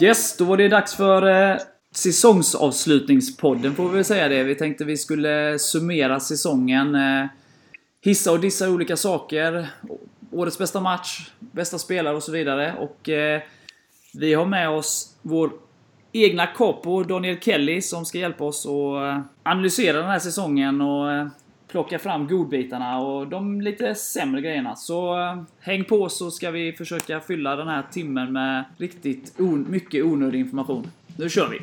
Yes, då var det dags för eh, säsongsavslutningspodden får vi väl säga det. Vi tänkte vi skulle summera säsongen. Eh, hissa och dissa olika saker. Årets bästa match, bästa spelare och så vidare. Och eh, vi har med oss vår egna capo Daniel Kelly som ska hjälpa oss att eh, analysera den här säsongen och eh, plocka fram godbitarna och de lite sämre grejerna. Så eh, häng på så ska vi försöka fylla den här timmen med riktigt on mycket onödig information. Nu kör vi!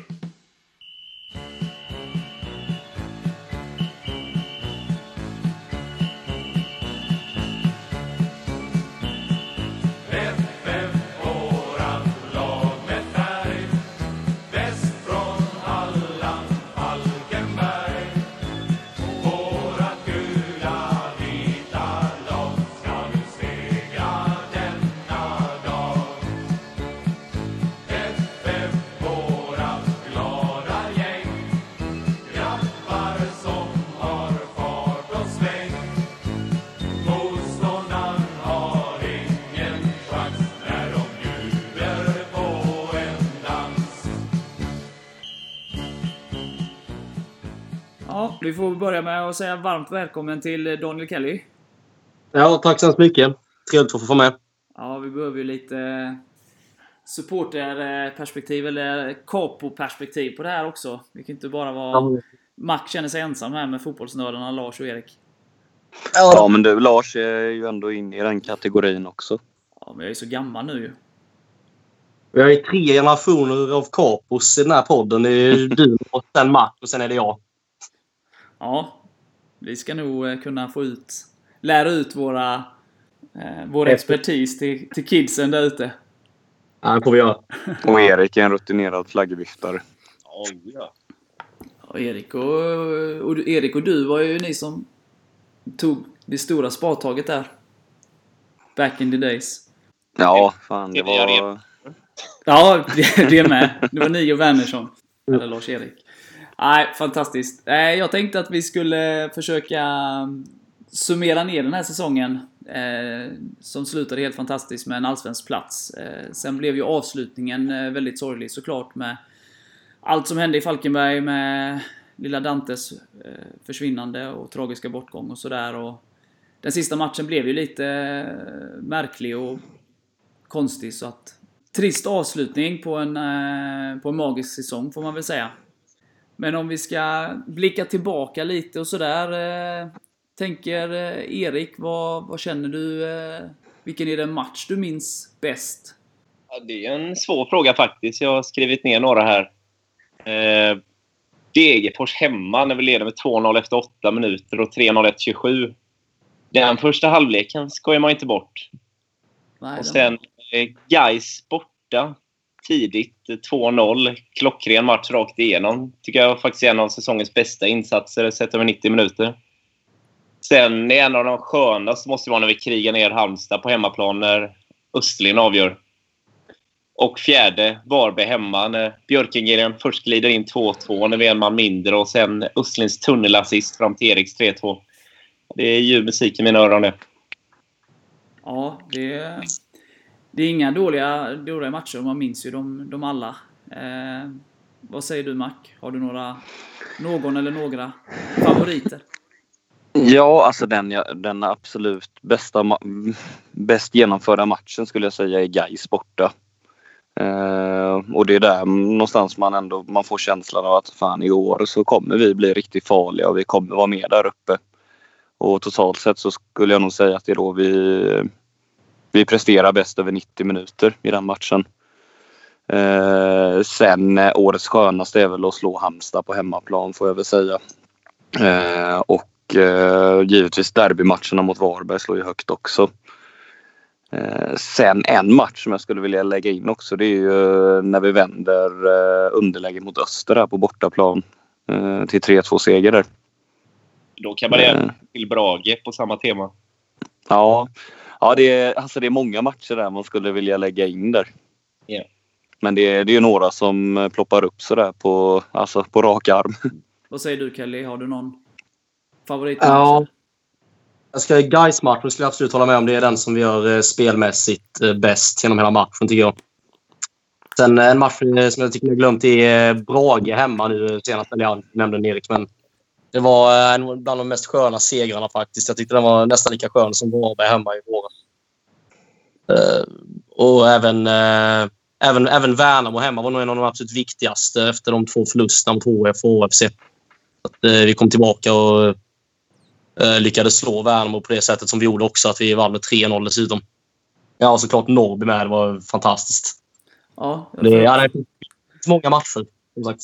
Vi får börja med att säga varmt välkommen till Daniel Kelly. Ja, tack så hemskt mycket. Trevligt att få vara med. Ja, vi behöver ju lite supporterperspektiv eller capo-perspektiv på det här också. Det kan inte bara vara Mac känner sig ensam här med fotbollsnördarna Lars och Erik. Ja, men du Lars är ju ändå inne i den kategorin också. Ja, men jag är så gammal nu ju. Vi har ju tre generationer av kapos i den här podden. Det är du och sen Mac och sen är det jag. Ja, vi ska nog eh, kunna få ut, lära ut våra, eh, vår expertis till, till kidsen där ute. Ja, det får vi göra. Och Erik är en rutinerad flaggviftare. Och Erik och, och, Erik och du var ju ni som tog det stora spadtaget där. Back in the days. Ja, fan det var... Ja, det, det med. Det var ni och Wernersson. Eller Lars-Erik. Nej, fantastiskt. Eh, jag tänkte att vi skulle försöka mm, summera ner den här säsongen. Eh, som slutade helt fantastiskt med en allsvensk plats. Eh, sen blev ju avslutningen väldigt sorglig såklart med allt som hände i Falkenberg med lilla Dantes försvinnande och tragiska bortgång och sådär. Den sista matchen blev ju lite märklig och konstig så att trist avslutning på en, på en magisk säsong får man väl säga. Men om vi ska blicka tillbaka lite och sådär. Eh, tänker eh, Erik, vad, vad känner du? Eh, vilken är den match du minns bäst? Ja, det är en svår fråga faktiskt. Jag har skrivit ner några här. Eh, Degerfors hemma när vi leder med 2-0 efter 8 minuter och 3-0 efter 27. Den första halvleken skojar man inte bort. Nej, Och sen eh, Gais borta tidigt. Eh, 2-0. Klockren match rakt igenom. Tycker jag faktiskt är en av säsongens bästa insatser sett över 90 minuter. Sen är en av de skönaste måste vara när vi krigar ner Halmstad på hemmaplan när Östlin avgör. Och fjärde, Varberg hemma när Björkengren först glider in 2-2 när vi är en man mindre och sen Östlins tunnelassist fram till Eriks 3-2. Det är ljuv musik i mina öron det. Ja, det, det är inga dåliga, dåliga matcher. Man minns ju dem, dem alla. Eh, vad säger du Mac? Har du några, någon eller några favoriter? Ja, alltså den, den absolut bästa, bäst genomförda matchen skulle jag säga är Gais borta. Eh, och det är där någonstans man ändå man får känslan av att fan i år så kommer vi bli riktigt farliga och vi kommer vara med där uppe. Och totalt sett så skulle jag nog säga att det är då vi, vi presterar bäst över 90 minuter i den matchen. Eh, sen eh, årets skönaste är väl att slå Halmstad på hemmaplan får jag väl säga. Eh, och eh, givetvis derbymatcherna mot Varberg slår ju högt också. Eh, sen en match som jag skulle vilja lägga in också det är ju eh, när vi vänder underläge mot Öster här på bortaplan till 3-2 seger där. Då kan man Mm. till Brage på samma tema. Ja, ja det, är, alltså det är många matcher där man skulle vilja lägga in där. Ja. Men det, är- det är ju några som eh, ploppar upp sådär på, alltså på rak arm. Vad säger du Kelly? Har du någon favorit? Ja. Jag ska guys matchen skulle jag absolut hålla med om. Det är den som vi gör eh, spelmässigt eh, bäst genom hela matchen, tycker jag. Sen en match som jag tycker har glömt är Brage hemma nu senast. Eller jag nämnde den, Erik, men det var eh, en bland de mest sköna segrarna faktiskt. Jag tyckte den var nästan lika skön som Varberg hemma i våras. Eh, och även, eh, även, även Värnamo hemma var nog en av de absolut viktigaste efter de två förlusterna mot HF och HFC. Att, vi kom tillbaka och lyckades slå Värnamo på det sättet som vi gjorde också. Att vi vann med 3-0 dessutom. Ja, och såklart Norrby med. Det var fantastiskt. Ja, Det, ja, det finns många matcher, som sagt.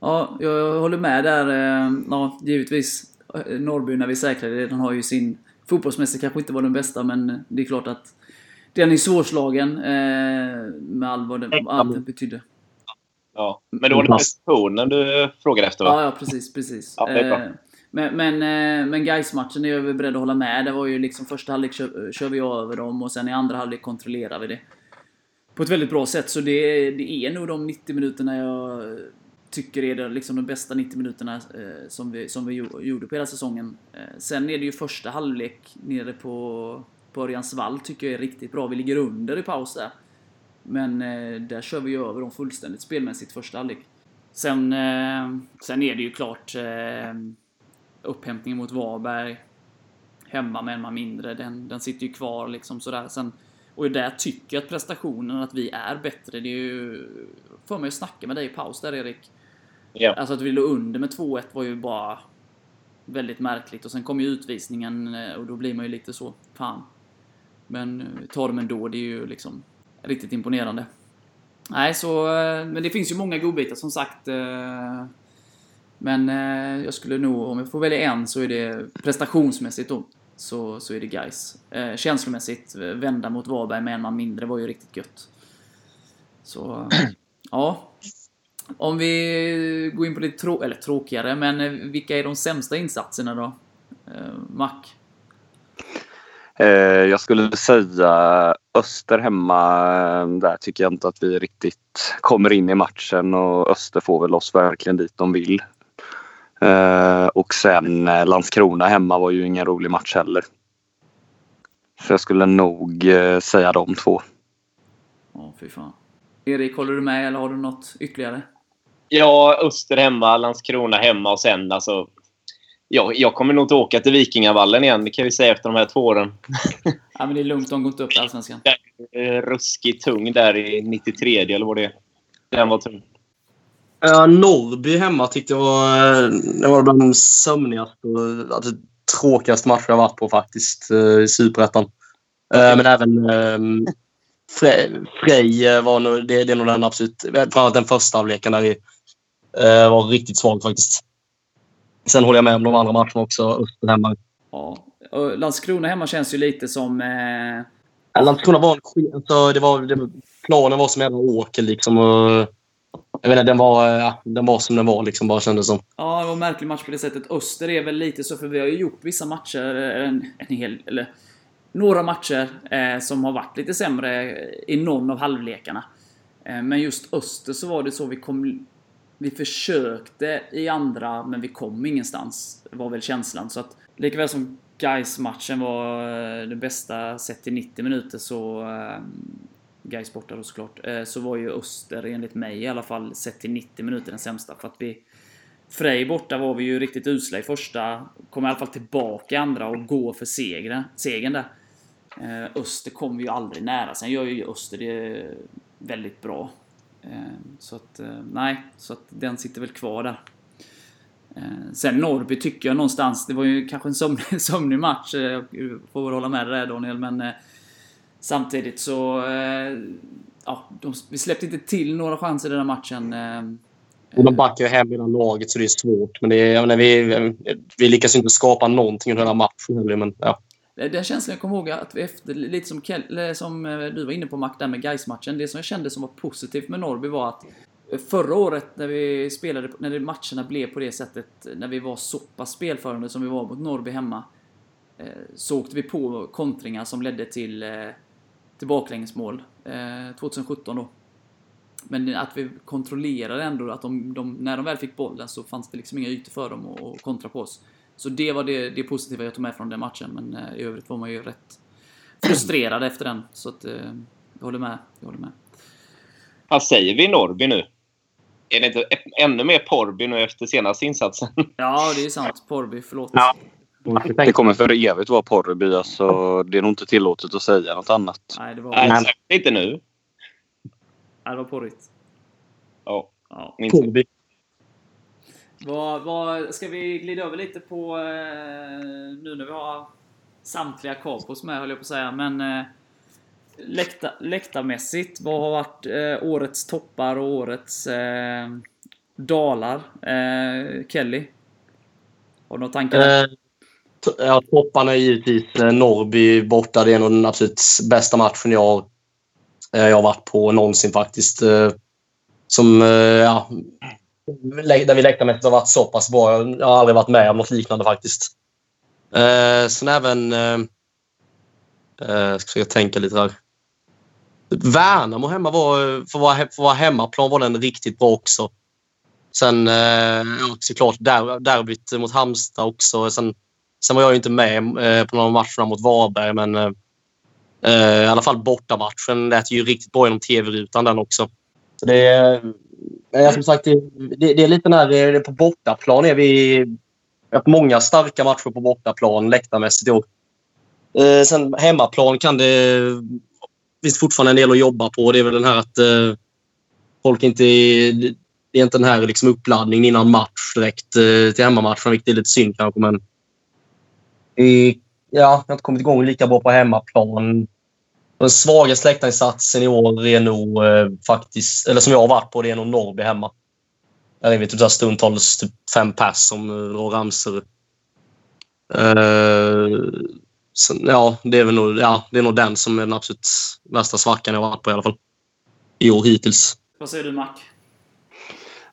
Ja, jag håller med där. eh, Ja, givetvis. Eh, Norrby, när vi säkrade det, den har ju sin... Fotbollsmässigt kanske inte var den bästa, men det är klart att den är svårslagen eh, med all vad det, allt det betydde. Ja. Men då var det prestationen du frågade efter, va? Ja, ja precis, precis. Ja, det Men, men, men Gais-matchen är jag väl beredd att hålla med. Det var ju liksom första halvlek kör, kör vi över dem och sen i andra halvlek kontrollerar vi det. På ett väldigt bra sätt. Så det, det är nog de 90 minuterna jag tycker är det, liksom de bästa 90 minuterna eh, som, vi, som vi gjorde på hela säsongen. Eh, sen är det ju första halvlek nere på, på Örjansvall tycker jag är riktigt bra. Vi ligger under i paus där. Men eh, där kör vi ju över dem fullständigt spelmässigt första halvlek. Sen, eh, sen är det ju klart eh, upphämtningen mot Varberg. Hemma med en man mindre, den, den sitter ju kvar liksom sådär. Sen, och där tycker jag att prestationen, att vi är bättre. Det är ju... För mig att snacka med dig i paus där Erik. Yeah. Alltså att vi låg under med 2-1 var ju bara väldigt märkligt. Och sen kom ju utvisningen eh, och då blir man ju lite så, fan. Men eh, ta tar dem ändå, det är ju liksom riktigt imponerande. Nej, så... Eh, men det finns ju många godbitar som sagt. Men jag skulle nog, om jag får välja en, så är det prestationsmässigt då. Så, så är det guys. Känslomässigt, vända mot Varberg med en man mindre var ju riktigt gött. Så, ja. Om vi går in på lite trå- eller tråkigare, men eh, vilka är de sämsta insatserna då? Eh, Mac? Eh, jag skulle säga Öster hemma. eh, Där tycker jag inte att vi riktigt kommer in i matchen och Öster får väl oss verkligen dit de vill. Eh, och sen eh, Landskrona hemma var ju ingen rolig match heller. Så jag skulle nog säga de två. Ja, fy fan. Erik, håller du med eller har du något ytterligare? Ja, Öster hemma, Landskrona hemma och sen alltså... Ja, jag kommer nog inte åka till Vikingavallen igen, det kan vi säga efter de här två åren. Ja, men det är lugnt, de går inte upp i Allsvenskan. Ruskigt tung där i 93 eller vad det är. Den var tung. Ja, Norrby hemma tyckte jag var, eh, det var bland de sömnigaste och alltså, tråkigaste matcher jag varit på faktiskt eh, i Superettan. Eh, Men även eh, Frej, Frej eh, var nog, det, det är nog den absolut... Framförallt den första halvleken där vi eh, var riktigt svag faktiskt. Sen håller jag med om de andra matcherna också. Öster hemma. Ja. Och Landskrona hemma känns ju lite som... Eh, Ja, Landskrona var en. Alltså, det var, det, planen var som en åker liksom. Och, jag inte, den var, ja, den var som den var liksom, bara kändes som. Ja, det var en märklig match på det sättet. Öster är väl lite så, för vi har ju gjort vissa matcher, en, en hel, eller några matcher eh, som har varit lite sämre i någon av halvlekarna. Eh, men just Öster så var det så vi kom... Vi försökte i andra, men vi kom ingenstans. var väl känslan. Så att likaväl som guys matchen var eh, det bästa sett till 90 minuter så... Eh, Gais borta då såklart. Eh, så var ju Öster enligt mig i alla fall sett till 90 minuter den sämsta. För att vi... Frej borta var vi ju riktigt usla i första. Kom i alla fall tillbaka i andra och gå för segern, segern där. Öster kom vi ju aldrig nära. Sen gör ju Öster det väldigt bra. Eh, så att, eh, nej. Så att den sitter väl kvar där. Eh, sen Norrby tycker jag någonstans, det var ju kanske en sömnig, sömnig match. Eh, Jag får väl hålla med dig där Daniel, men eh, samtidigt så... Eh, ja, de, vi släppte inte till några chanser i den här matchen. Eh, Och de backar ju hem hela laget så det är svårt. Men det är, menar, vi, vi lyckas inte skapa någonting under hela matchen heller. Men, ja. Eh, den känslan jag kommer ihåg att efter, lite som, Kel, eh, som eh, du var inne på Mac, där med gais matchen Det som jag kände som var positivt med Norrby var att Förra året när vi spelade, när matcherna blev på det sättet, när vi var så pass spelförande som vi var mot Norrby hemma. Så åkte vi på kontringar som ledde till, till baklängesmål. 2017 då. Men att vi kontrollerade ändå att de, de, när de väl fick bollen så fanns det liksom inga ytor för dem att kontra på oss. Så det var det, det positiva jag tog med från den matchen. Men eh, i övrigt var man ju rätt frustrerad efter den. Så att, eh, jag håller med. Jag håller med. Vad säger vi Norrby nu? Är det inte ännu mer Porby nu efter senaste insatsen? Ja, det är sant. Porby, förlåt. Ja. Det kommer för evigt vara Porrby. Alltså, det är nog inte tillåtet att säga något annat. Nej, det var, Nej, nej, inte nu. det var porrigt. Ja, Ja. minst. Vad, vad, ska vi glida över lite på eh, nu när vi har samtliga kapos med höll jag på att säga. Men eh, läkta, läktarmässigt, vad har varit eh, årets toppar och årets eh, dalar? Eh, Kelly? Har du några tankar? där? Eh, ja, topparna är givetvis eh, Norrby borta. Det är nog den absolut bästa matchen jag, eh, jag har varit på någonsin faktiskt. Eh, som, ja, där vi läktarmässigt har varit så pass bra. Jag har aldrig varit med om något liknande faktiskt. Eh, sen även... Eh, eh, ska försöka tänka lite här. Värnamo hemma var, för att vara, för att vara hemmaplan var den riktigt bra också. Sen eh, såklart der, derbyt mot Halmstad också. Sen, sen var jag ju inte med eh, på någon matcherna mot Varberg, men eh, eh, i alla fall bortamatchen lät ju riktigt bra genom tv-rutan den också. Så det, är- som sagt, det, det, är lite när eh, på bortaplan är vi... Vi har haft många starka matcher på bortaplan läktarmässigt i år. Eh, sen hemmaplan kan det... finns fortfarande en del att jobba på. Det är väl den här att eh, folk inte... Det är inte den här liksom uppladdningen innan match direkt eh, till hemmamatchen, vilket är lite synd kanske. Men eh, ja, jag har inte kommit igång lika bra på hemmaplan. Den svagaste läktarinsatsen i år är nog eh, faktiskt, eller som jag har varit på, det är nog Norrby hemma. Där är vi typ så här stundtals typ fem pers som uh, drar ramsor. Eh, sen, ja, det är väl nog, ja, det är nog den som är den absolut värsta svackan jag har varit på i alla fall. I år hittills. Vad säger du Mac?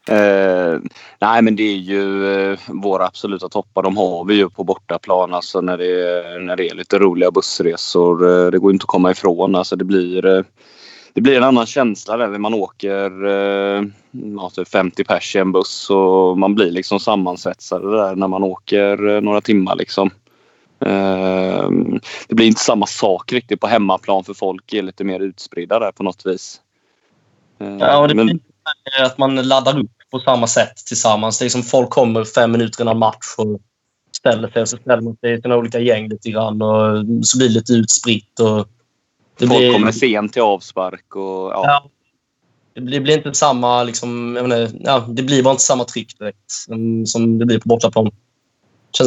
Eh, nej, men det är ju eh, våra absoluta toppar. De har vi ju på bortaplan alltså när det, är- när det är lite roliga bussresor. Eh, det går inte att komma ifrån. Alltså det blir, eh, det blir en annan känsla där när man åker eh, ja, typ 50 pers i en buss och man blir liksom sammansvetsade där när man åker eh, några timmar liksom. Eh, det blir inte samma sak riktigt på hemmaplan för folk är lite mer utspridda där på något vis. Eh, Ja, och det men- blir att man laddar upp på samma sätt tillsammans. Det är liksom folk kommer fem minuter innan match och ställer sig och så ställer man sig i sina olika gäng lite grann och så blir det lite utspritt. Och det, Folk blir, kommer sent till avspark och ja. Ja. det, blir, det blir inte samma... Liksom, menar, ja, det blir bara inte samma tryck direkt som, som det blir på bortaplan.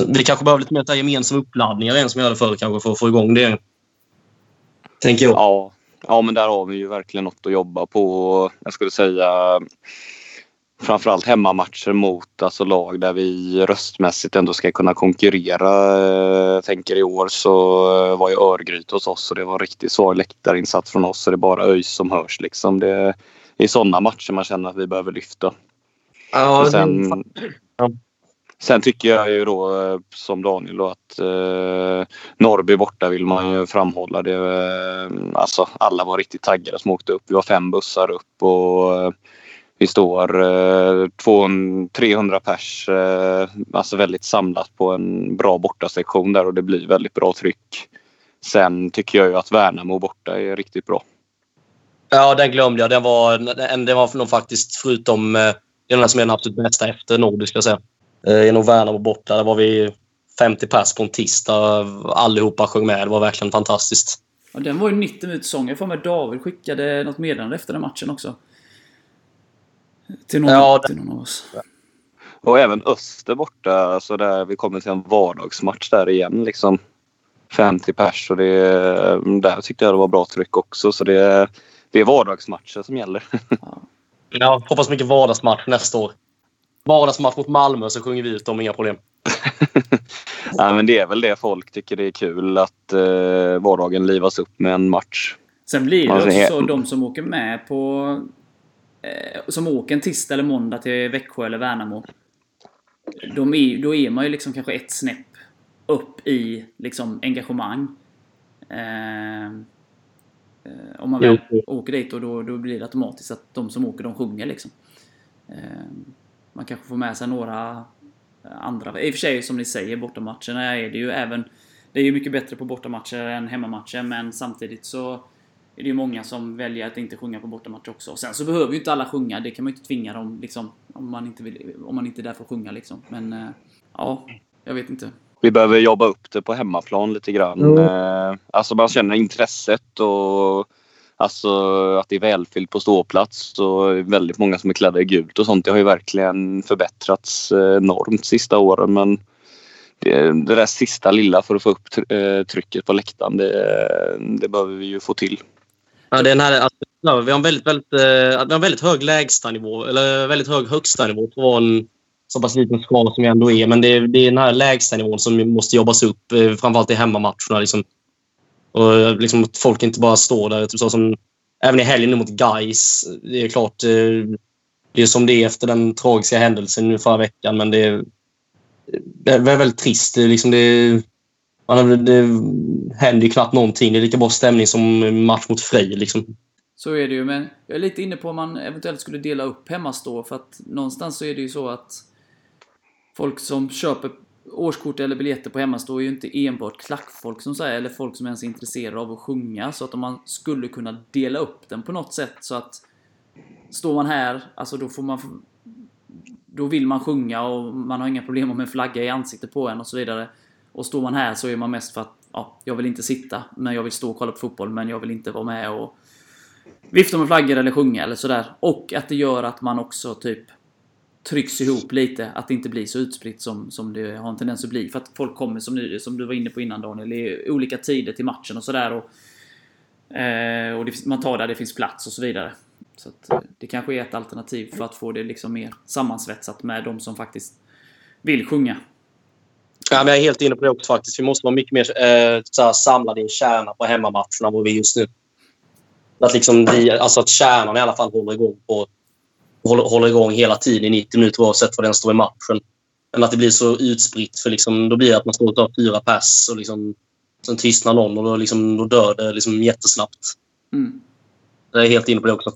Vi kanske behöver lite mer gemensamma uppladdningar än som vi hade förr kanske för att få igång det. Tänker jag. Ja, ja, men där har vi ju verkligen något att jobba på. Jag skulle säga framförallt hemmamatcher mot alltså lag där vi röstmässigt ändå ska kunna konkurrera. Jag tänker i år så eh, var ju Örgryte hos oss och det var en riktigt svag läktarinsats från oss. Så det är bara ÖIS som hörs liksom. Det är sådana matcher man känner att vi behöver lyfta. Ja, Och sen, Ja. sen tycker jag ju då eh, som Daniel då att eh, Norrby borta vill man ju framhålla. Det, eh, alltså, alla var riktigt taggade som åkte upp. Vi var fem bussar upp och eh, vi står eh, 200, 300 pers. Eh, alltså väldigt samlat på en bra bortasektion där och det blir väldigt bra tryck. Sen tycker jag ju att Värnamo borta är riktigt bra. Ja, den glömde jag. Den var, den, den var nog faktiskt, förutom eh, det är den som är den absolut bästa efter Nordic, ska jag säga. Eh, I Värnamo borta, där var vi 50 pers på en tisdag. Allihopa sjöng med. Det var verkligen fantastiskt. Ja, den var ju 90 minuter sång. Jag får med David skickade något meddelande efter den matchen också. Till någon, Ja, till någon av oss. Och även Öster borta, så där vi kommer till en vardagsmatch där igen. Liksom 50 pers och det, där tyckte jag det var bra tryck också. Så det, det är vardagsmatcher som gäller. Ja, hoppas mycket vardagsmatch nästa år. Vardagsmatch mot Malmö så sjunger vi ut dem, inga problem. Nej, men det är väl det folk tycker det är kul att eh, vardagen livas upp med en match. Sen blir det Alltså, också he- så de som åker med på... Eh, som åker en tisdag eller måndag till Växjö eller Värnamo. De är, då är man ju liksom kanske ett snäpp upp i liksom engagemang. Eh, eh, om man väl Jo. åker dit och då, då blir det automatiskt att de som åker de sjunger liksom. Eh, man kanske får med sig några andra. I och för sig, som ni säger, bortamatcherna är det ju även... Det är ju mycket bättre på bortamatcher än hemmamatcher, men samtidigt så är det ju många som väljer att inte sjunga på bortamatch också. Sen så behöver ju inte alla sjunga, det kan man ju inte tvinga dem liksom, om man inte, vill, om man inte är där för att sjunga liksom. Men eh, ja, jag vet inte. Vi behöver jobba upp det på hemmaplan lite grann. Mm. Eh, alltså man känner intresset och alltså att det är välfyllt på ståplats och väldigt många som är klädda i gult och sånt. Det har ju verkligen förbättrrat eh, enormt sista åren men det, det där sista lilla för att få upp tr- trycket på läktaren det, det behöver vi ju få till. Ja, den här, alltså, vi har en väldigt, väldigt, eh, vi har en väldigt hög lägstanivå, eller väldigt hög högstanivå på en så pass liten skala som vi ändå är. Men det är, det är den här lägstanivån som måste jobbas upp, eh, framförallt i hemmamatcherna. Liksom. Och liksom, att folk inte bara står där. Typ så som, även i helgen nu mot Guys. Det är klart, eh, det är som det är efter den tragiska händelsen nu förra veckan. Men det är, det är väldigt trist. Det, är liksom, det, man, det händer ju knappt någonting. Det är lika bra stämning som match mot Frej. Liksom. Så är det ju, men jag är lite inne på om man eventuellt skulle dela upp hemmastå, för att någonstans så är det ju så att folk som köper årskort eller biljetter på hemmastå är ju inte enbart klackfolk som säger, eller folk som ens är intresserade av att sjunga, så att om man skulle kunna dela upp den på något sätt så att står man här, alltså då får man då vill man sjunga och man har inga problem med en flagga i ansiktet på en och så vidare. Och står man här så är man mest för att ja, jag vill inte sitta, men jag vill stå och kolla på fotboll, men jag vill inte vara med och vifta med flaggor eller sjunga eller sådär. Och att det gör att man också typ trycks ihop lite. Att det inte blir så utspritt som, som det har en tendens att bli. För att folk kommer, som, nu, som du var inne på innan Daniel, i olika tider till matchen och sådär. Och, eh, och det, man tar där det finns plats och så vidare. Så att, eh, det kanske är ett alternativ för att få det liksom mer sammansvetsat med de som faktiskt vill sjunga. Ja, men jag är helt inne på det också faktiskt. Vi måste vara mycket mer eh, så här, samlade i en kärna på hemmamatcherna än vad vi är just nu. Att, liksom vi, alltså att kärnan i alla fall håller igång, på, håller, håller igång hela tiden i 90 minuter oavsett vad den står i matchen. Men att det blir så utspritt. För liksom, då blir det att man står och tar fyra pass och liksom, sen tystnar någon och då, liksom, då dör det liksom jättesnabbt. Mm. Jag är helt inne på det också.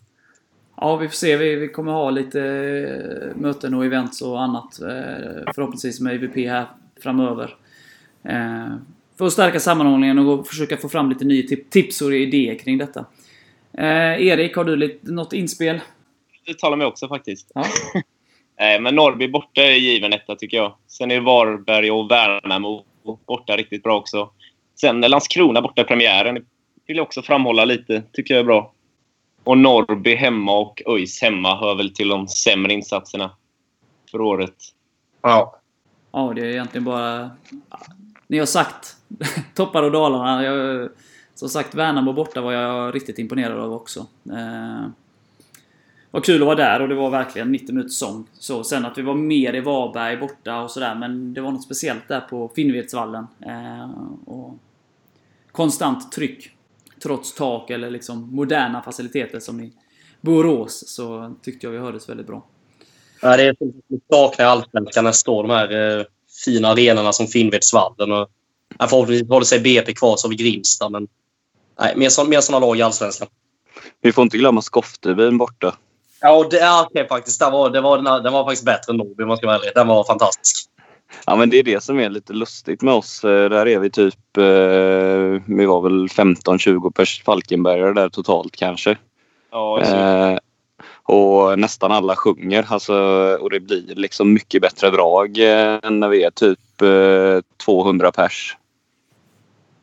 Ja, vi får se. Vi, vi kommer ha lite eh, möten och events och annat. eh, Förhoppningsvis med IVP här framöver. Eh, För att stärka sammanhållningen och försöka få fram lite nya tip- tips och idéer kring detta. Eh, Erik, har du lite, något inspel? Det talar mig också faktiskt. Ja. Eh, Men Norrby borta är given etta tycker jag. Sen är Varberg och Värnamo borta riktigt bra också. Sen är Landskrona borta i premiären. vill jag också framhålla lite. Tycker jag är bra. Och Norrby hemma och ÖIS hemma hör väl till de sämre insatserna för året. Ja. Ja, det är egentligen bara... Ni har sagt toppar och dalarna. Jag, som sagt, Värnamo borta var jag riktigt imponerad av också. Eh, var kul att vara där och det var verkligen 90 minuters sång. Så, sen att vi var mer i Varberg borta och sådär, men det var något speciellt där på Finnvedsvallen. Eh, och konstant tryck. Trots tak eller liksom moderna faciliteter som i Borås så tyckte jag vi hördes väldigt bra. Ja, det är som att saknar allsvenskan när det står de här eh, fina arenorna som Finnvedsvallen. Och, förhoppningsvis håller sig BP kvar så har vi Grimsta. Men, nej, mer, så, mer sådana lag i allsvenskan. Vi får inte glömma Skoftebyn borta. Ja, och det, ja, okej, faktiskt. Den var, det var, den, den var faktiskt bättre än Norrby om man ska vara ärlig. Den var fantastisk. Ja men det är det som är lite lustigt med oss. Eh, Där är vi typ, eh, vi var väl 15-20 pers Falkenbergare där totalt kanske. Ja, Eh, och nästan alla sjunger. Alltså, och det blir liksom mycket bättre drag eh, än när vi är typ eh, 200 pers.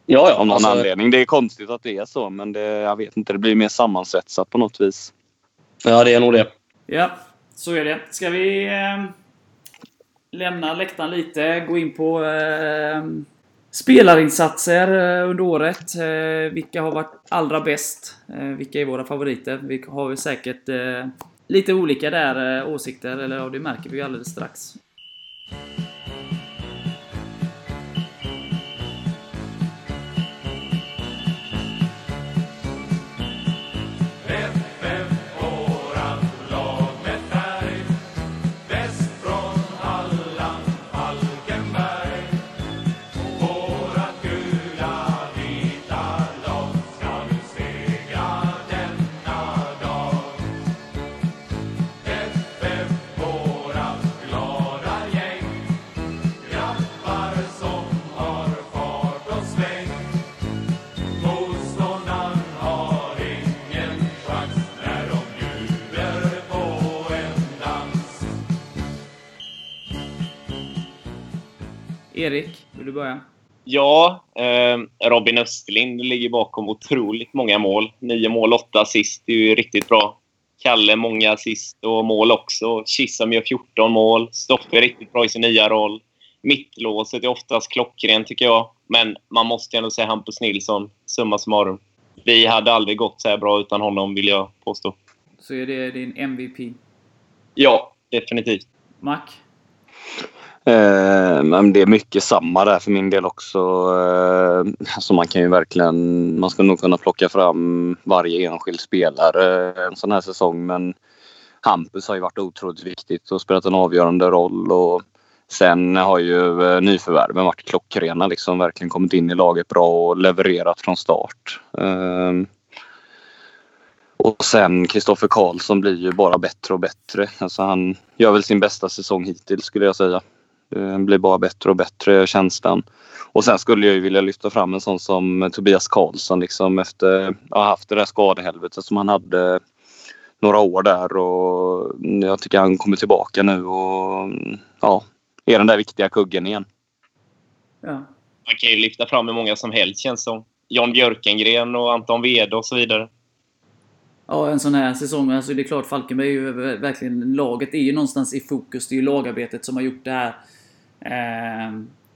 Ja, ja. Av någon alltså, anledning. Det är konstigt att det är så men det, jag vet inte. Det blir mer sammansvetsat på något vis. Ja, det är nog det. Ja, så är det. Ska vi eh, lämna läktaren lite, gå in på eh, spelarinsatser eh, under året. Eh, vilka har varit allra bäst? Eh, vilka är våra favoriter? Vi har väl säkert lite olika där åsikter, eller ja, det märker vi ju alldeles strax. Erik, vill du börja? Ja, eh, Robin Östlind ligger bakom otroligt många mål. Nio mål, åtta assist. Det är ju riktigt bra. Kalle många assist och mål också. Kissam gör 14 mål. Stoffe är riktigt bra i sin nya roll. Mittlåset är oftast klockren tycker jag. Men man måste ändå säga Hampus Nilsson, summa summarum. Vi hade aldrig gått så här bra utan honom, vill jag påstå. Så är det din MVP. Ja, definitivt. Mac? Eh, men det är mycket samma där för min del också. Eh, alltså man kan ju verkligen, man ska nog kunna plocka fram varje enskild spelare en sån här säsong men Hampus har ju varit otroligt viktigt och spelat en avgörande roll och sen har ju eh, nyförvärven varit klockrena liksom verkligen kommit in i laget bra och levererat från start. Eh, och sen Kristoffer Karlsson blir ju bara bättre och bättre. Alltså han gör väl sin bästa säsong hittills skulle jag säga. Eh, blir bara bättre och bättre känslan. Och sen skulle jag ju vilja lyfta fram en sån som Tobias Karlsson liksom efter att ha haft det där skadehelvetet som han hade några år där och jag tycker han kommer tillbaka nu och ja, är den där viktiga kuggen igen. Ja. Man kan ju lyfta fram hur många som helst känns som. Jan Björkengren och Anton Wede och så vidare. Ja, en sån här säsong. Alltså det är klart, Falkenberg är ju verkligen... Laget är ju någonstans i fokus. Det är ju lagarbetet som har gjort det här. Eh,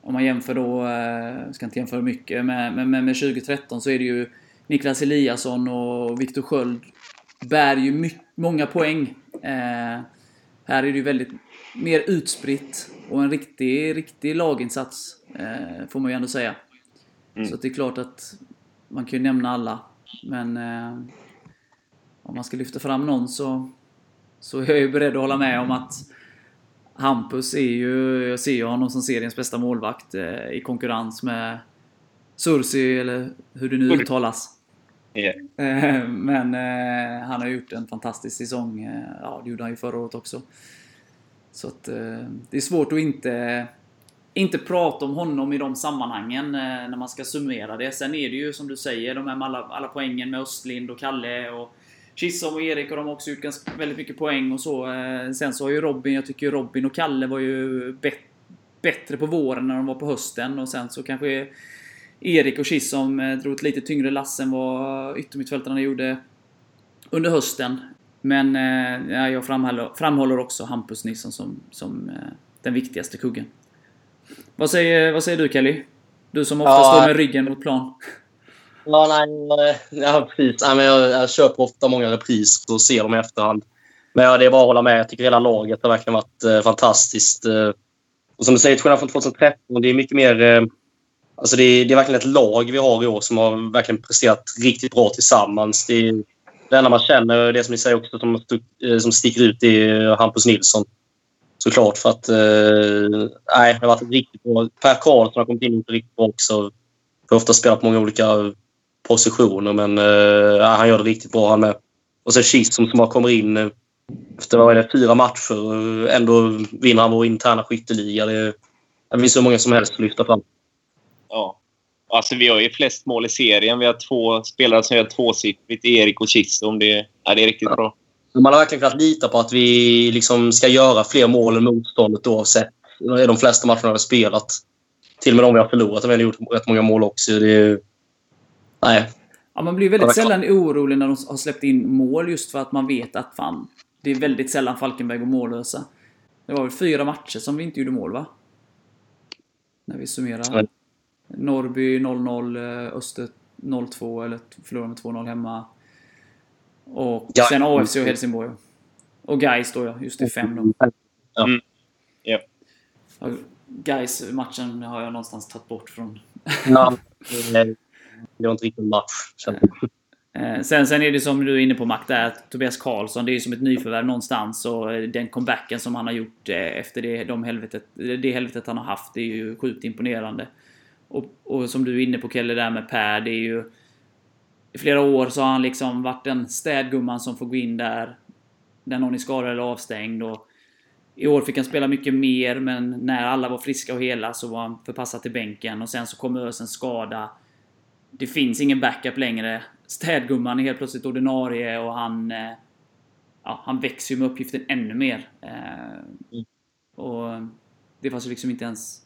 om man jämför då, eh, ska inte jämföra mycket, men med, med, med 2013 så är det ju Niklas Eliasson och Viktor Sköld bär ju my, många poäng. Eh, här är det ju väldigt mer utspritt och en riktig, riktig laginsats, eh, får man ju ändå säga. Mm. Så det är klart att man kan ju nämna alla, men eh, om man ska lyfta fram någon så, så är jag ju beredd att hålla med om att Hampus är ju, jag ser ju honom som seriens bästa målvakt eh, i konkurrens med Sursi, eller hur det nu uttalas. Ja. Eh, Men eh, han har gjort en fantastisk säsong. Eh, Ja, det gjorde han ju förra året också. Så att eh, det är svårt att inte, inte prata om honom i de sammanhangen eh, när man ska summera det. Sen är det ju som du säger, de här alla, alla poängen med Östlind och Kalle och Kissom och Erik och de har också gjort ganska, väldigt mycket poäng och så. Eh, Sen så har ju Robin, jag tycker Robin och Kalle var ju bet, bättre på våren när de var på hösten och sen så kanske Erik och Kissom eh, drog ett lite tyngre lass än vad yttermittfältarna gjorde under hösten. Men eh, ja, jag framhåller, framhåller också Hampus Nilsson som, som eh, den viktigaste kuggen. Vad säger, vad säger du Kelly? Du som ofta Ja. står med ryggen mot plan. Ja, nej, eh, ja, precis. Nej, men jag, jag köper ofta många repriser och ser dem i efterhand. Men ja, det är bara att hålla med. Jag tycker hela laget har verkligen varit eh, fantastiskt. Eh, och som du säger, till skillnad från 2013, det är mycket mer... Eh, alltså det, är, det är verkligen ett lag vi har i år som har verkligen presterat riktigt bra tillsammans. Det, är, det enda man känner, det som ni säger också, som, eh, som sticker ut, det är Hampus Nilsson. Såklart, för att... Eh, nej, det har varit riktigt bra. Per Karlsson har kommit in riktigt bra också. Har ofta spelat på många olika positioner, men eh, han gör det riktigt bra han med. Och så Kisum som bara kommer in eh, efter vad är det, fyra matcher. och Ändå vinner han vår interna skytteliga. Det, det finns så många som helst att lyfta fram. Ja. Alltså, vi har ju flest mål i serien. Vi har två spelare som gör tvåsiffrigt. Erik och Kissom. Det, ja, det är riktigt Ja. bra. Man har verkligen kunnat lita på att vi liksom ska göra fler mål än motståndet oavsett. Är de flesta matcherna vi har spelat. Till och med de vi har förlorat har vi gjort rätt många mål också. Det är, nej, Ja, man blir väldigt sällan orolig när de har släppt in mål just för att man vet att fan, det är väldigt sällan Falkenberg går mållösa. Det var väl fyra matcher som vi inte gjorde mål va? När vi summerar. Ja. Norrby 0-0, eh, Öster 0-2 eller förlorade med 2-0 hemma. Och Ja. sen AFC och Helsingborg. Och Gais då ja, just det, 5 då. Mm. Ja. Ja, Gais matchen har jag någonstans tagit bort från Ja, det var inte riktigt en match. Eh, eh, sen, sen är det som du är inne på Mac, där, Tobias Karlsson, det är ju som ett nyförvärv någonstans och eh, den comebacken som han har gjort efter det, de helvetet, det helvetet han har haft, det är ju sjukt imponerande. Och, och som du är inne på Kelle där med Per, det är ju... I flera år så har han liksom varit den städgumman som får gå in där när någon är skadad eller avstängd. Och I år fick han spela mycket mer, men när alla var friska och hela så var han förpassad till bänken och sen så kom Ösens skada. Det finns ingen backup längre. Städgumman är helt plötsligt ordinarie och han... eh, Ja, han växer ju med uppgiften ännu mer. Eh, Och det fanns ju liksom inte ens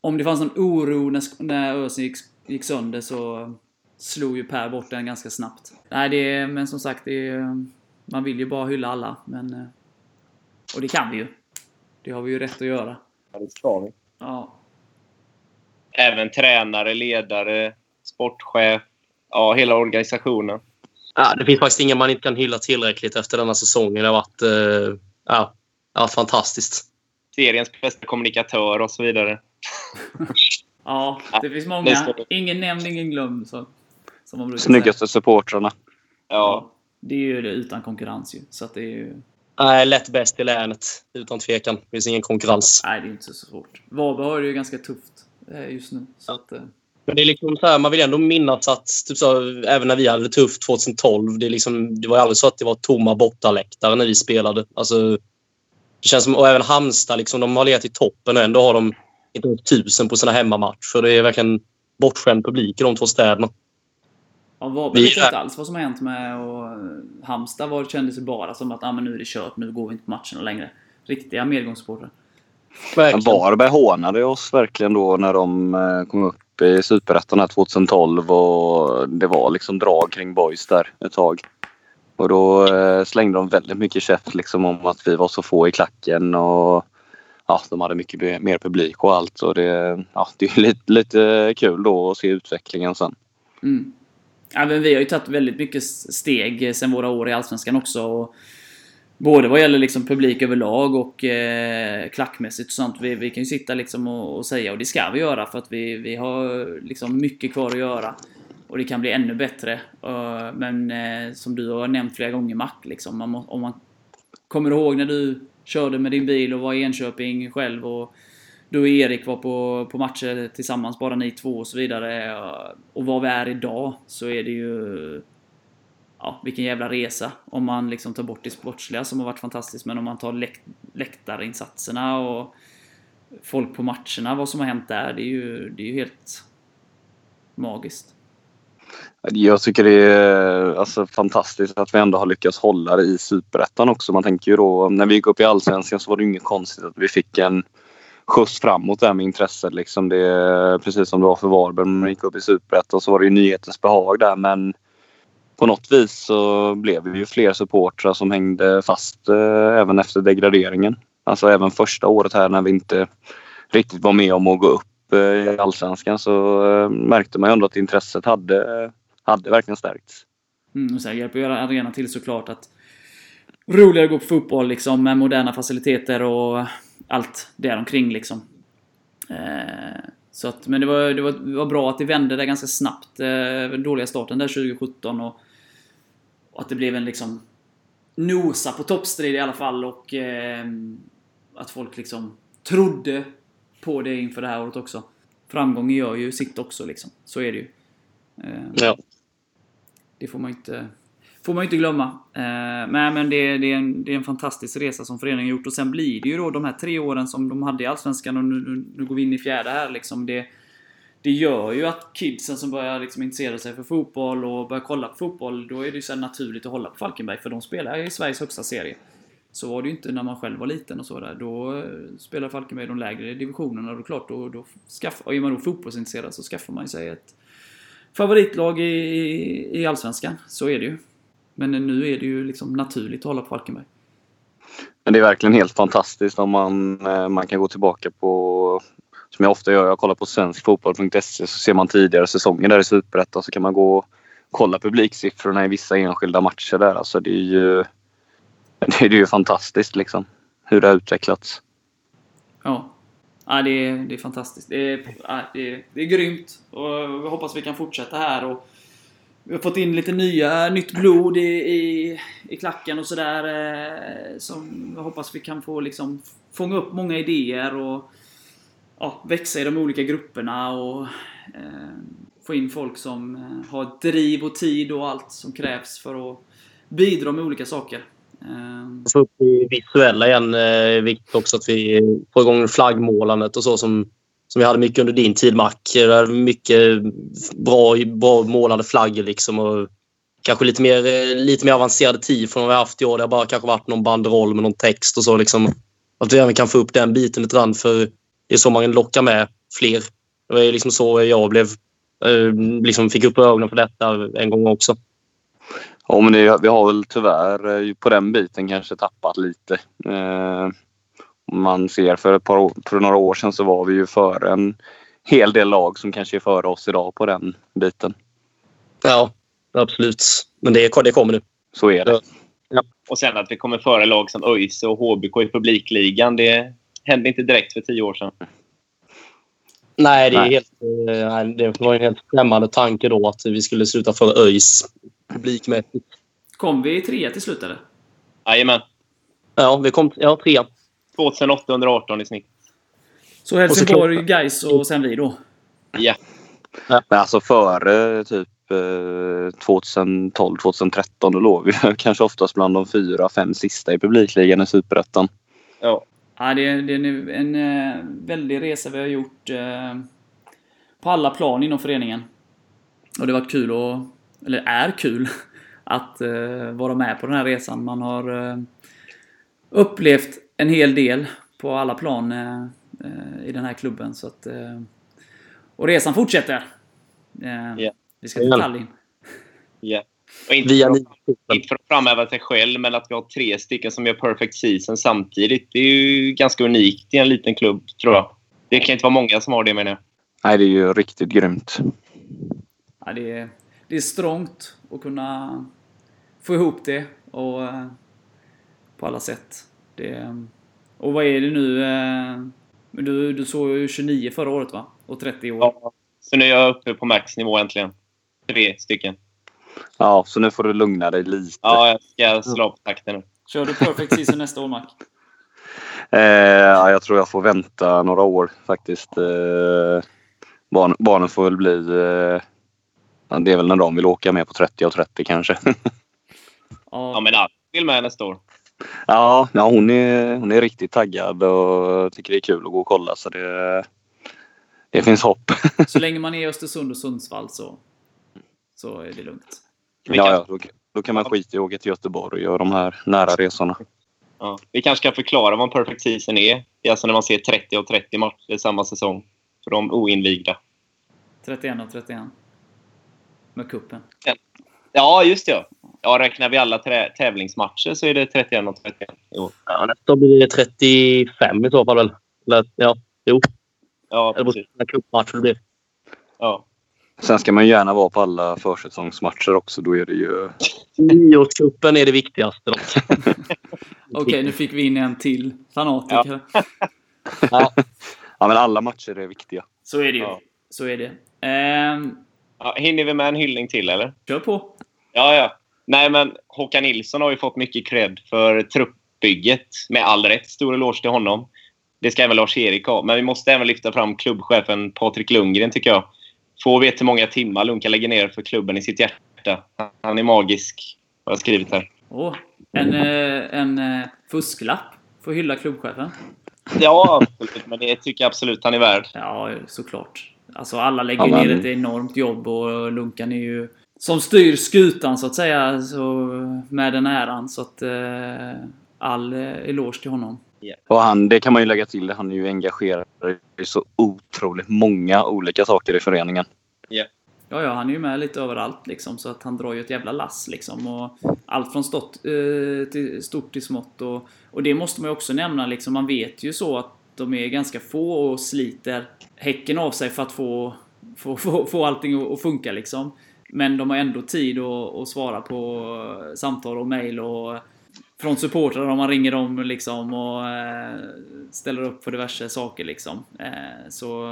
om det fanns någon oro när, när Ösen gick, gick sönder så slog ju Per bort den ganska snabbt. Nej, det är, men som sagt, det är, man vill ju bara hylla alla. Men, eh, och det kan vi ju. Det har vi ju rätt att göra. Ja, det ska vi. Ja, Även tränare, ledare, sportchef. Ja, hela organisationen. Ja, det finns faktiskt ingen man inte kan hylla tillräckligt efter denna säsongen. Det har varit, eh, ja, det har varit fantastiskt. Seriens bästa kommunikatör och så vidare. ja det finns många. Ingen nämnd, ingen glömd. Så, som man brukar Snyggaste supportrarna. säga. Ja. Det är ju det utan konkurrens ju. Så att det är ju... Nej, lätt bäst i länet. Utan tvekan. Det finns ingen konkurrens. Nej, det är inte så svårt. Varberg har det ju ganska tufft just nu. Så att, eh, Men det är liksom så här, man vill ändå minnas att typ så, även när vi hade det tufft 2012, det, är liksom, det var aldrig så att det var tomma bortaläktare när vi spelade. Alltså, det känns som, och även Halmstad, liksom, de har legat i toppen och ändå har de inte ens tusen på sina hemmamatcher. Det är verkligen bortskämd publik i de två städerna. Ja, Varberg Vi vet inte alls vad som har hänt med och eh, Halmstad var, kändes ju bara som att ah, men nu är det kört, nu går vi inte på matcherna längre. Riktiga medgångssupportrar. Verkligen. Varberg hånade oss verkligen då när de eh, kom upp i Superettan här 2012 och det var liksom drag kring boys där ett tag. Och då eh, slängde de väldigt mycket käft liksom om att vi var så få i klacken och ja, de hade mycket mer publik och allt. Och det, ja, det är lite, lite kul då att se utvecklingen sen. Mm. Ja, men vi har ju tagit väldigt mycket steg sen våra år i Allsvenskan också. Och både vad gäller liksom publik överlag och eh, klackmässigt och sånt. Vi, vi kan ju sitta liksom och, och säga, och det ska vi göra, för att vi, vi har liksom mycket kvar att göra. Och det kan bli ännu bättre. Uh, men eh, som du har nämnt flera gånger Mac, liksom, man må, om man kommer ihåg när du körde med din bil och var i Enköping själv och du och Erik var på, på matcher tillsammans, bara ni två och så vidare. Eh, och vad vi är idag så är det ju... Ja, vilken jävla resa. Om man liksom tar bort det sportsliga som har varit fantastiskt, men om man tar läkt läktarinsatserna och folk på matcherna, vad som har hänt där, det är ju, det är ju helt magiskt. Jag tycker det är alltså, fantastiskt att vi ändå har lyckats hålla det i Superettan också. Man tänker ju då när vi gick upp i Allsvenskan så var det inget konstigt att vi fick en skjuts framåt där med intresset. Liksom det precis som det var för Varberg när man gick upp i Superettan så var det ju nyhetens behag där men på något vis så blev vi ju fler supportrar som hängde fast eh, även efter degraderingen. Alltså även första året här när vi inte riktigt var med om att gå upp eh, i Allsvenskan så eh, märkte man ju ändå att intresset hade, hade verkligen stärkts. Mm, och sen hjälper ju arenan till såklart att roligare att gå på fotboll liksom med moderna faciliteter och allt däromkring liksom. Eh, så att, men det var, det, var, det var bra att det vände där ganska snabbt. Eh, den dåliga starten där 2017 och, och att det blev en liksom nosa på toppstrid i alla fall och eh, att folk liksom trodde på det inför det här året också. Framgången gör ju sitt också liksom. Så är det ju. Eh, Ja. det får man inte, får man inte glömma. Eh, men men det, det, är en, det är en fantastisk resa som föreningen gjort. Och sen blir det ju då de här tre åren som de hade i Allsvenskan och nu, nu, nu går vi in i fjärde här liksom. Det, det gör ju att kidsen som börjar liksom intressera sig för fotboll och börjar kolla på fotboll, då är det ju så naturligt att hålla på Falkenberg. För de spelar i Sveriges högsta serie. Så var det ju inte när man själv var liten och så där. Då eh, spelade Falkenberg i de lägre divisionerna och då klart, då, då skaff, och är man då fotbollsintresserad så skaffar man ju sig ett favoritlag i, i Allsvenskan. Så är det ju. Men nu är det ju liksom naturligt att hålla på Falkenberg. Men det är verkligen helt fantastiskt om man, eh, man kan gå tillbaka på som jag ofta gör, jag kollar på svenskfotboll.se så ser man tidigare säsonger där i Superettan så kan man gå och kolla publiksiffrorna i vissa enskilda matcher där. Alltså det är ju, det är ju fantastiskt liksom hur det har utvecklats. Ja. Ja, det, är, det är fantastiskt. Det är, ja, det, är, det är grymt. Och jag hoppas vi kan fortsätta här. Och vi har fått in lite nya, nytt blod i, i, i klacken och sådär. Eh, som jag hoppas vi kan få liksom fånga upp många idéer och ja, växa i de olika grupperna och eh, få in folk som eh, har driv och tid och allt som krävs för att bidra med olika saker. Eh, Få upp det visuella igen. Eh, viktigt också att vi får igång flaggmålandet och så som, som vi hade mycket under din tid Mac. Det är mycket bra, bra målade flaggor liksom. Och kanske lite mer, eh, lite mer avancerade tifon än vi haft i år. Det har bara kanske varit någon banderoll med någon text och så. Liksom. Att vi även kan få upp den biten lite grann för det är så man lockar med fler. Det var liksom så jag blev, eh, liksom fick upp ögonen för detta en gång också. Ja, men det, vi har väl tyvärr eh, på den biten kanske tappat lite. Eh, man ser för ett par för några år sedan så var vi ju före en hel del lag som kanske är före oss idag på den biten. Ja, absolut. Men det, det kommer nu. Så är det. Och sen att vi kommer före lag som ÖIS och HBK i publikligan. Det hände inte direkt för tio år sedan. Nej, det, är Nej. Helt, eh, nej, det var en helt främmande tanke då att vi skulle sluta för ÖIS publikmässigt. Kom vi trea till slut eller? Jajamän. Ja, vi kom ja, trea. 2818 i snitt. Så Helsingborg, klart- Gais och sen vi då. Ja. Men alltså före typ eh, 2012, 2013 då låg vi kanske oftast bland de fyra, fem sista i publikligan i Superettan. ja. Ja, det, är, det är en, en eh, väldig resa vi har gjort eh, på alla plan inom föreningen. Och det har varit kul och, eller är kul, att eh, vara med på den här resan. Man har eh, upplevt en hel del på alla plan eh, eh, i den här klubben. Så att, och resan fortsätter. Ja. Vi ska till Tallinn. ja. Och inte, Via för, nio. inte för att framhäva sig själv, men att vi har tre stycken som gör perfect season samtidigt. Det är ju ganska unikt i en liten klubb, tror jag. Det kan inte vara många som har det, menar jag. Nej, det är ju riktigt grymt. Ja, det, är, det är strångt att kunna få ihop det och eh, på alla sätt. Det, och vad är det nu? eh, Du, du såg ju 29 förra året va? Och 30 i år. Ja. Så nu är jag uppe på maxnivå äntligen. Tre stycken. Ja, så nu får du lugna dig lite. Ja, jag ska slå på takten nu. Kör du Perfect Season nästa år Mac? Eh, ja, jag tror jag får vänta några år faktiskt. Eh, barn, barnen får väl bli... Eh, ja, det är väl när de vill åka med på 30 och 30 kanske. Ja, men alla vill med nästa år. ja, ja hon, är, hon är riktigt taggad och tycker det är kul att gå och kolla. Så det, det finns hopp. så länge man är i Östersund och Sundsvall så, så är det lugnt. Ja, ja, då, då kan man skita i att åka till Göteborg och de här nära resorna. ja. vi kanske kan förklara vad en perfect season är. Det är alltså när man ser 30 och 30 matcher samma säsong. För de oinvigda. 31 och 31. Med kuppen. Ja, just det. Ja. Räknar vi alla tävlingsmatcher så är det 31 och 31. Jo. Ja, nästa blir det 35 i så fall väl? Eller, ja, jo. Ja, Eller precis. cupmatcher det blir. Ja. Sen ska man gärna vara på alla försäsongsmatcher också. Då är det ju... Nyårscupen är det viktigaste dock. Okej, nu fick vi in en till fanatiker. Ja. Ja, men alla matcher är viktiga. Så är det ju. Ja. Så är det. Ehm, Ja, hinner vi med en hyllning till, eller? kör på. Ja, ja. Nej, men Håkan Nilsson har ju fått mycket cred för truppbygget. Med all rätt. Stor eloge till honom. Det ska även Lars-Erik ha. Men vi måste även lyfta fram klubbchefen Patrik Lundgren, tycker jag. Få vet hur många timmar Lunka lägger ner för klubben i sitt hjärta. Han är magisk, har jag skrivit här. Åh, en, eh, en eh, fusklapp för att hylla klubbchefen. Ja, absolut. Men det tycker jag absolut han är värd. Ja, såklart. Alltså alla lägger Ja, men- ner ett enormt jobb och Lunkan är ju som styr skutan så att säga så, med den äran. Så att eh, all eh, eloge till honom. Och han, det kan man ju lägga till, han är ju engagerad i så otroligt många olika saker i föreningen. Ja, ja, han är ju med lite överallt liksom så att han drar ju ett jävla lass liksom. Och allt från stort, eh, till, stort till smått. Och, och det måste man ju också nämna liksom. Man vet ju så att de är ganska få och sliter häcken av sig för att få, få, få, få allting att- att funka liksom. Men de har ändå tid att, att svara på samtal och mail och från supportrar om man ringer dem liksom och eh, ställer upp för diverse saker liksom. Eh, så...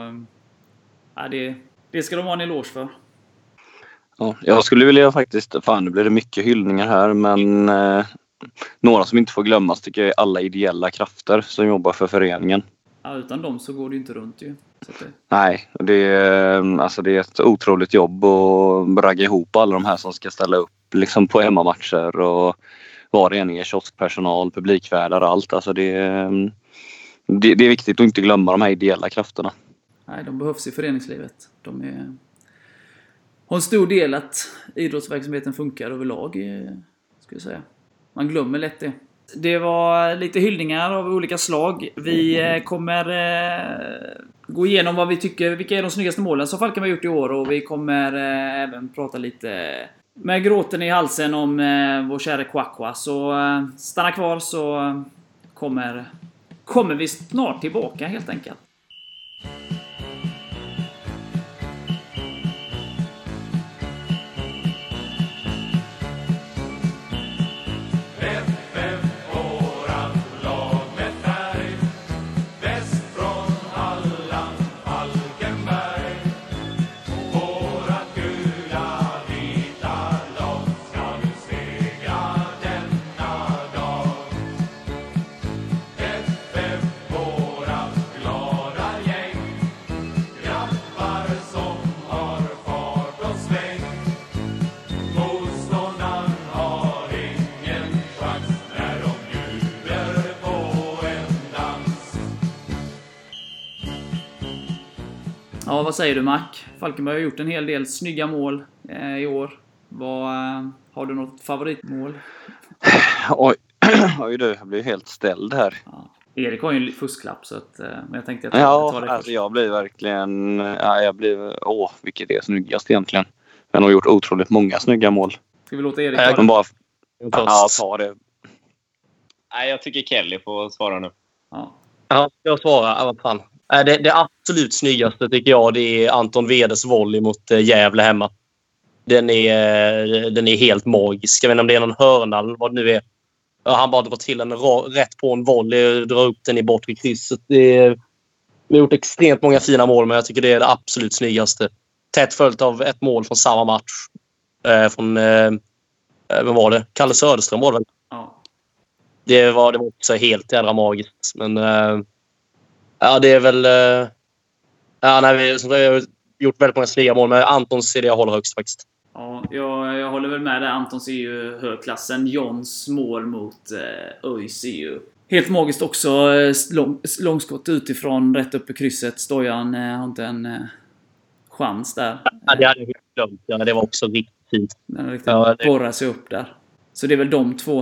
Ja, det, det ska de ha en eloge för. Ja, jag skulle vilja faktiskt, fan nu blir det mycket hyllningar här men eh, några som inte får glömmas tycker jag är alla ideella krafter som jobbar för föreningen. Ja, utan dem så går det ju inte runt ju. Det, Nej, det är, eh, alltså det är ett otroligt jobb att ragga ihop alla de här som ska ställa upp liksom på hemmamatcher och var det än är kioskpersonal, publikvärdar och allt. Alltså det, är- det, det är viktigt att inte glömma de här ideella krafterna. nej, de behövs i föreningslivet. De är, har en stor del att idrottsverksamheten funkar överlag, eh, skulle jag säga. Man glömmer lätt det. Det var lite hyllningar av olika slag. Vi eh, kommer eh, gå igenom vad vi tycker, vilka är de snyggaste målen som Falken har gjort i år och vi kommer eh, även prata lite med gråten i halsen om eh, vår kära Kwakwa. Så eh, stanna kvar så kommer, kommer vi snart tillbaka helt enkelt. Ja, vad säger du Mac? Falkenberg har gjort en hel del snygga mål eh, i år. Vad, eh, har du något favoritmål? Oj, oj du, jag blir helt ställd här. Ja. Erik har ju en fusklapp så att, eh, men jag tänkte att jag Ja, tar det alltså först. jag blir verkligen... Ja, jag blir... Åh, vilket är snyggast egentligen. Jag har gjort otroligt många snygga mål. Ska vi låta Erik ta Men det? bara... Ja, ta det. Nej, jag tycker Kelly får svara nu. Ja. Ja, ska jag svara? Ja, vad fan. Nej, Det, det absolut snyggaste tycker jag det är Anton Wedes volley mot eh, Gävle hemma. Den är, eh, den är helt magisk. Jag vet inte om det är någon hörna eller vad det nu är. Han bara drar till den rätt på en volley och drar upp den i bortre krysset. Det är, vi har gjort extremt många fina mål, men jag tycker det är det absolut snyggaste. Tätt följt av ett mål från samma match. Eh, från... Eh, eh, vem var det? Kalle Söderström var det väl? Ja. Det var, det var också helt jädra magiskt. Men eh, ja, det är väl... Eh, ja, nej, vi som sagt, jag har gjort väldigt många snygga mål, men Antons är det jag håller högst faktiskt. Ja, jag, jag håller väl med där. Antons är ju högklassen. Johns mål mot eh, ÖIS är ju helt magiskt också. Eh, Lång, långskott utifrån, rätt upp i krysset. Stojan eh, har inte en eh, chans där. Ja, det hade jag glömt. Ja, det var också riktigt fint. Den riktigt Ja, borrar sig upp där. Så det är väl de två.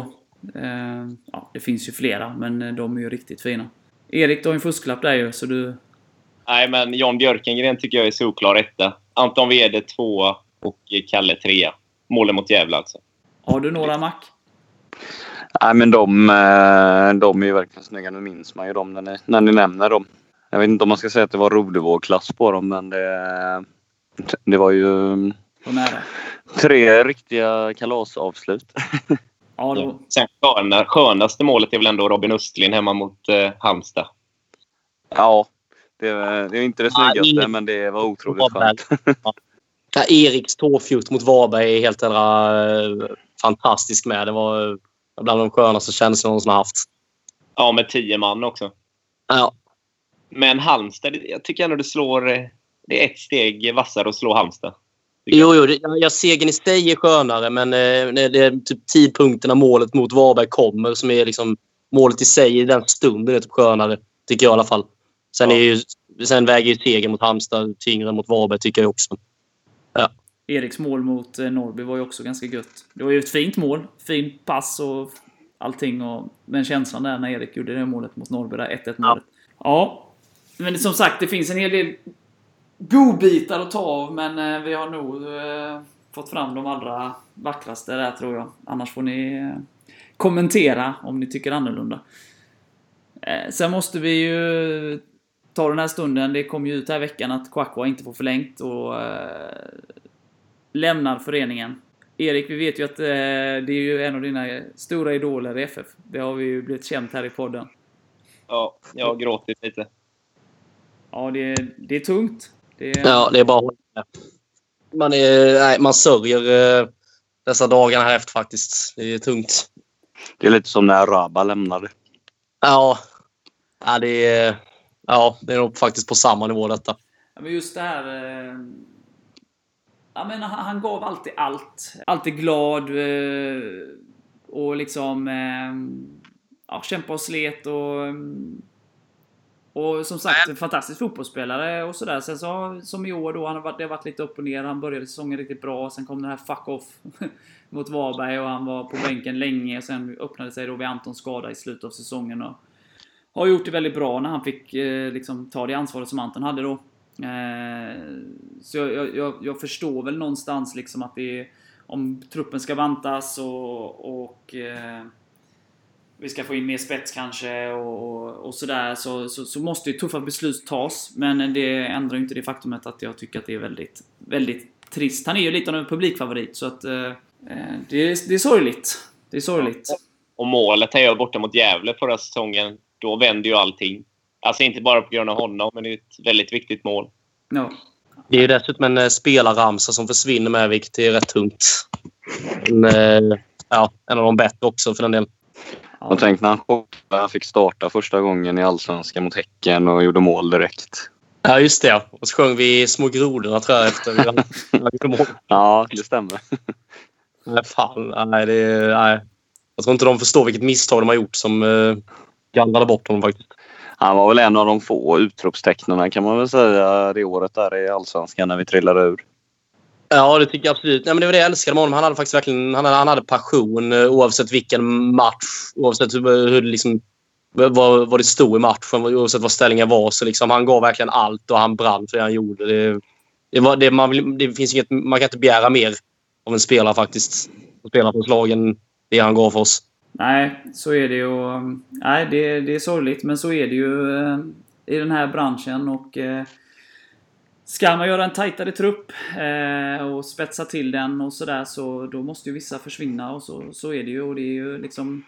Eh, ja, det finns ju flera, men eh, de är ju riktigt fina. Erik, du har ju en fusklapp där ju, så du... Nej, men John Björkengren tycker jag är solklar etta. Anton Wede tvåa och Kalle trea. Målen mot Gävle alltså. Har du några Mac? Nej, men de, eh, de är ju verkligen snygga. Nu minns man ju dem när ni, när ni nämner dem. Jag vet inte om man ska säga att det var Rodevåg-klass på dem, men det, det var ju tre riktiga kalasavslut. Ja, då... Sen sköna, skönaste målet är väl ändå Robin Östlin hemma mot eh, Halmstad. Ja, det, det är inte det snyggaste, ingen- men det var otroligt Varberg. skönt. Ja, Eriks tåfjutt mot Varberg är helt jädra eh, fantastisk med. Det var eh, bland de skönaste känslorna jag någonsin haft. Ja, med tio man också. Ja, Men Halmstad, jag tycker ändå det slår... eh, Det är ett steg vassare att slå Halmstad. Jo, jo det, ja, segern i sig är skönare, men eh, det är typ tidpunkten när målet mot Varberg kommer som är liksom målet i sig i den stunden är typ skönare. Tycker jag i alla fall. Sen, Ja. är ju, sen väger ju segern mot Halmstad tyngre än mot Varberg tycker jag också. Eriks mål mot eh, Norrby var ju också ganska gött. Det var ju ett fint mål. Fint pass och allting. Och, men känslan där när Erik gjorde det målet mot Norrby, där 1-1 målet. Ja. Men som sagt, det finns en hel del godbitar att ta av, men eh, vi har nog eh, fått fram de allra vackraste där tror jag. Annars får ni eh, kommentera om ni tycker annorlunda. Sen måste vi ju ta den här stunden. Det kom ju ut här veckan att Kwakwa inte får förlängt och lämnar föreningen. Erik, vi vet ju att det är ju en av dina stora idoler i FF. Det har vi ju blivit känt här i podden. Ja, jag har gråtit lite. Ja, det är, det är tungt. Det är, Ja, det är bara att hålla med. man, är, nej, man sörjer eh, dessa dagarna här efter faktiskt. Det är tungt. Det är lite som när Rabba lämnade. Ja, ja, det, är, ja, det är nog faktiskt på samma nivå detta. Ja, men just det här... Eh, ja, men han, han gav alltid allt. Alltid glad. Eh, och liksom... Eh, ja, kämpa och slet och... Och som sagt, en fantastisk fotbollsspelare och sådär. Sen så, som i år då, han har varit, det har varit lite upp och ner. Han började säsongen riktigt bra. Sen kom den här fuck off mot Varberg och han var på bänken länge. Sen öppnade sig då vid Antons skada i slutet av säsongen. Och har gjort det väldigt bra när han fick eh, liksom, ta det ansvaret som Anton hade då. Eh, så jag, jag, jag, jag förstår väl någonstans liksom att det är, om truppen ska bantas och, och eh, vi ska få in mer spets kanske och, och, och sådär så, så, så, måste ju tuffa beslut tas. Men det ändrar ju inte det faktumet att jag tycker att det är väldigt, väldigt trist. Han är ju lite av en publikfavorit så att eh, det, är, det är sorgligt. Det är sorgligt. Och målet gör borta mot Gävle förra säsongen, då vänder ju allting. Alltså inte bara på grund av honom, men det är ett väldigt viktigt mål. Ja. Det är ju dessutom en eh, spelarramsa som försvinner med, vilket är rätt tungt. En, eh, ja, en av de bättre också för den delen. Och tänk när han, han fick starta första gången i Allsvenskan mot Häcken och gjorde mål direkt. Ja, just det. Och så sjöng vi Små grodorna tror jag efter vi gjorde mål. Ja, det stämmer. Nej, fan. Nej, det, nej. Jag tror inte de förstår vilket misstag de har gjort som uh, gallrade bort honom faktiskt. Han var väl en av de få utropstecknen kan man väl säga det året där i Allsvenskan när vi trillade ur. Ja, det tycker jag absolut. Nej, men det var det jag älskade med honom. Han hade faktiskt verkligen han hade, han hade passion eh, oavsett vilken match. Oavsett hur, hur det liksom, vad, vad det stod i matchen. Oavsett vad ställningen var. Så liksom, han gav verkligen allt och han brann för det han gjorde. Det, det, var, det, man, det finns inget, man kan inte begära mer av en spelare faktiskt. Att spela på slagen, det han gav för oss. Nej, så är det ju. Eh, nej, det, det är sorgligt, men så är det ju eh, i den här branschen. och eh, Ska man göra en tajtare trupp eh, och spetsa till den och sådär så då måste ju vissa försvinna och så, så är det ju. Och det är ju liksom...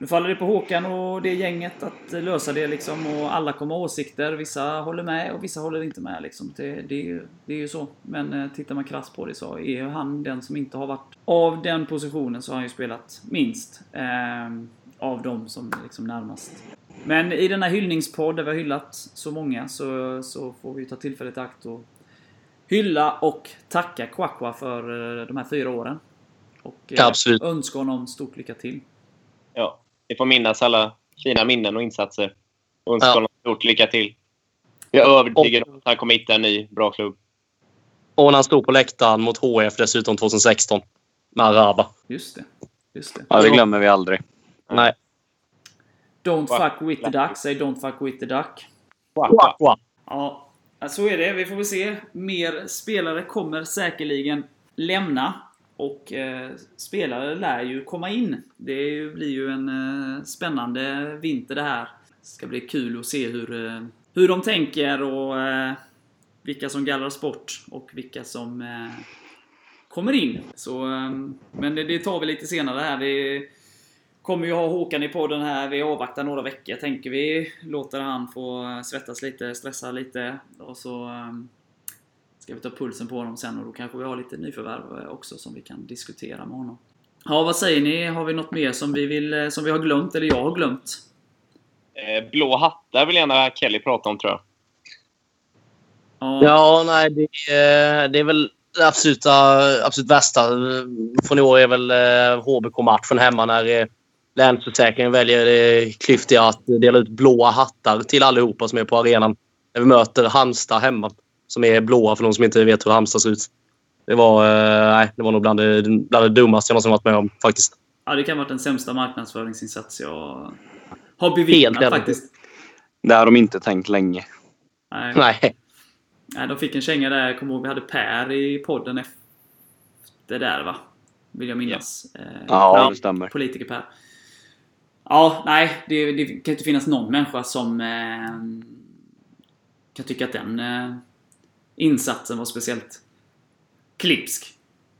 Nu faller det på Håkan och det gänget att lösa det liksom och alla kommer ha åsikter. Vissa håller med och vissa håller inte med liksom. Det, det, är, ju, det är ju så. Men eh, tittar man krasst på det så är ju han den som inte har varit... Av den positionen så har han ju spelat minst. Eh, av de som är liksom närmast. Men i den här hyllningspodd där vi har hyllat så många så, så får vi ta tillfället i akt och hylla och tacka Kwakwa för eh, de här fyra åren. Och eh, Ja, absolut. önska honom stort lycka till. Ja, vi får minnas alla fina minnen och insatser. Och önska Ja. honom stort lycka till. Jag är övertygad om att han kommer hitta en ny bra klubb. Och när han stod på läktaren mot HF dessutom 2016. Med Araba. Just det. Just det. Ja, det glömmer vi aldrig. Nej. Don't Va? fuck with the duck, säg don't fuck with the duck. Kwakwa. Ja, så är det. Vi får väl se. Mer spelare kommer säkerligen lämna. Och eh, spelare lär ju komma in. Det ju, blir ju en eh, spännande vinter det här. Det ska bli kul att se hur, eh, hur de tänker och eh, vilka som gallras bort och vilka som eh, kommer in. Så, eh, men det, det tar vi lite senare här. Vi kommer ju ha Håkan i podden här. Vi avvaktar några veckor tänker vi. Låter han få svettas lite, stressa lite. Och så eh, ska vi ta pulsen på honom sen och då kanske vi har lite nyförvärv eh, också som vi kan diskutera med honom. Ja, vad säger ni? Har vi något mer som vi, vill, eh, som vi har glömt, eller jag har glömt? Eh, blå hattar vill gärna Kelly prata om, tror jag. Ja, Ja, nej, det, är- det är väl det absoluta, absolut värsta från i år är väl HBK-matchen hemma när Länsförsäkringen väljer det klyftiga att dela ut blåa hattar till allihopa som är på arenan. När vi möter Halmstad hemma, som är blåa för de som inte vet hur Halmstad ser ut. Det var, eh, nej, det var nog bland det, bland det dummaste jag någonsin varit med om faktiskt. ja, det kan ha varit den sämsta marknadsföringsinsats jag har bevittnat faktiskt. Det har de inte tänkt länge. Nej. Nej. Nej, de fick en känga där. Jag kommer ihåg vi hade Per i podden efter där va? Vill jag minnas. Eh, Ja, det stämmer. Politiker Per. Ja, nej. Det, det kan inte finnas någon människa som eh, kan tycka att den eh, insatsen var speciellt klipsk.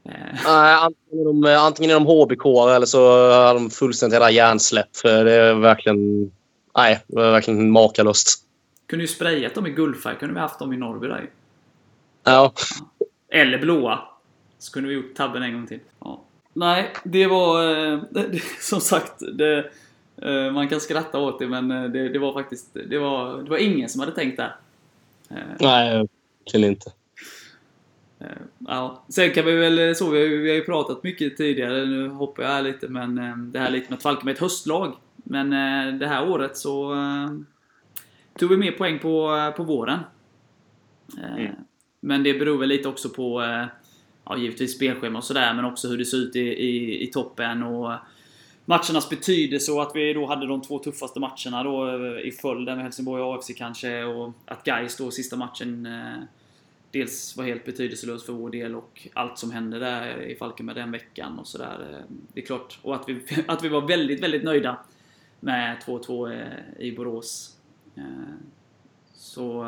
Eh, Nej, antingen är de, antingen är de HBK eller så har de fullständigt jävla hjärnsläpp. För det är verkligen... Nej, det var verkligen makalöst. kunde ju sprayat dem i guldfärg. Kunde vi haft dem i Norrby där. Ja. Eller blåa. Så kunde vi gjort tabben en gång till. Ja. Nej, det var eh, som sagt. Det, eh, man kan skratta åt det men eh, det, det var faktiskt det var, det var ingen som hade tänkt där. Eh, Nej, verkligen inte. eh, ja. Sen kan vi väl så, vi har, ju- vi har ju pratat mycket tidigare, nu hoppar jag här lite men eh, det här lite med att Falkenberg är ett höstlag. Men eh, det här året så eh, tog vi mer poäng på, på våren. Eh, Mm. Men det beror väl lite också på eh, ja, givetvis spelschema och sådär, men också hur det ser ut i, i, i toppen och matchernas betydelse och att vi då hade de två tuffaste matcherna då eh, i följd med Helsingborg och AFC kanske och att Gais då sista matchen eh, dels var helt betydelselös för vår del och allt som hände där i Falkenberg den veckan och sådär. Eh, det är klart. Och att vi, att vi var väldigt, väldigt nöjda med 2-2 i Borås. Så,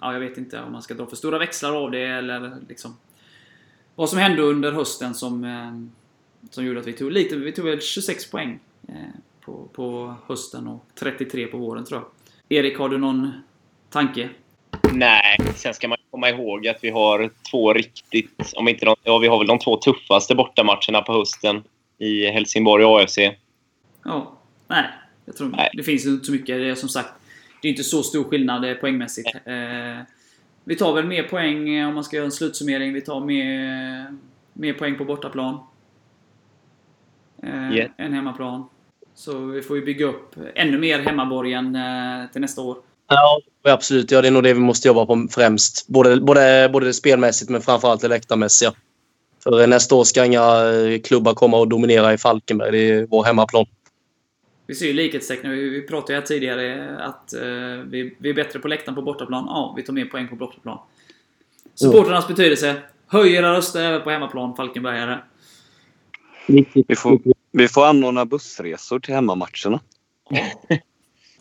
ja, jag vet inte om man ska dra för stora växlar av det eller liksom vad som hände under hösten som, eh, som gjorde att vi tog lite, vi tog väl 26 poäng eh, på, på hösten och 33 på våren tror jag. Erik, har du någon tanke? Nej, sen ska man komma ihåg att vi har två riktigt... Om inte de, ja, vi har väl de två tuffaste bortamatcherna på hösten i Helsingborg och AFC. Ja, nej. Jag tror Nej. det finns inte så mycket. Det är som sagt, det är inte så stor skillnad poängmässigt. Eh, vi tar väl mer poäng eh, om man ska göra en slutsummering. Vi tar mer, mer poäng på bortaplan. Eh, Yeah. Än hemmaplan. Så vi får ju bygga upp ännu mer hemmaborgen eh, till nästa år. Ja, absolut. Ja, det är nog det vi måste jobba på främst. Både, både, både det spelmässigt men framförallt det läktarmässiga. För nästa år ska inga eh, klubbar komma och dominera i Falkenberg. Det är vår hemmaplan. Vi ser ju likhetstecken. Vi, vi pratade ju här tidigare att eh, vi, vi är bättre på läktaren på bortaplan. Ja, vi tar mer poäng på bortaplan. Supportrarnas betydelse. Höj era röster även på hemmaplan, Falkenbergare. Vi får, vi får anordna bussresor till hemmamatcherna.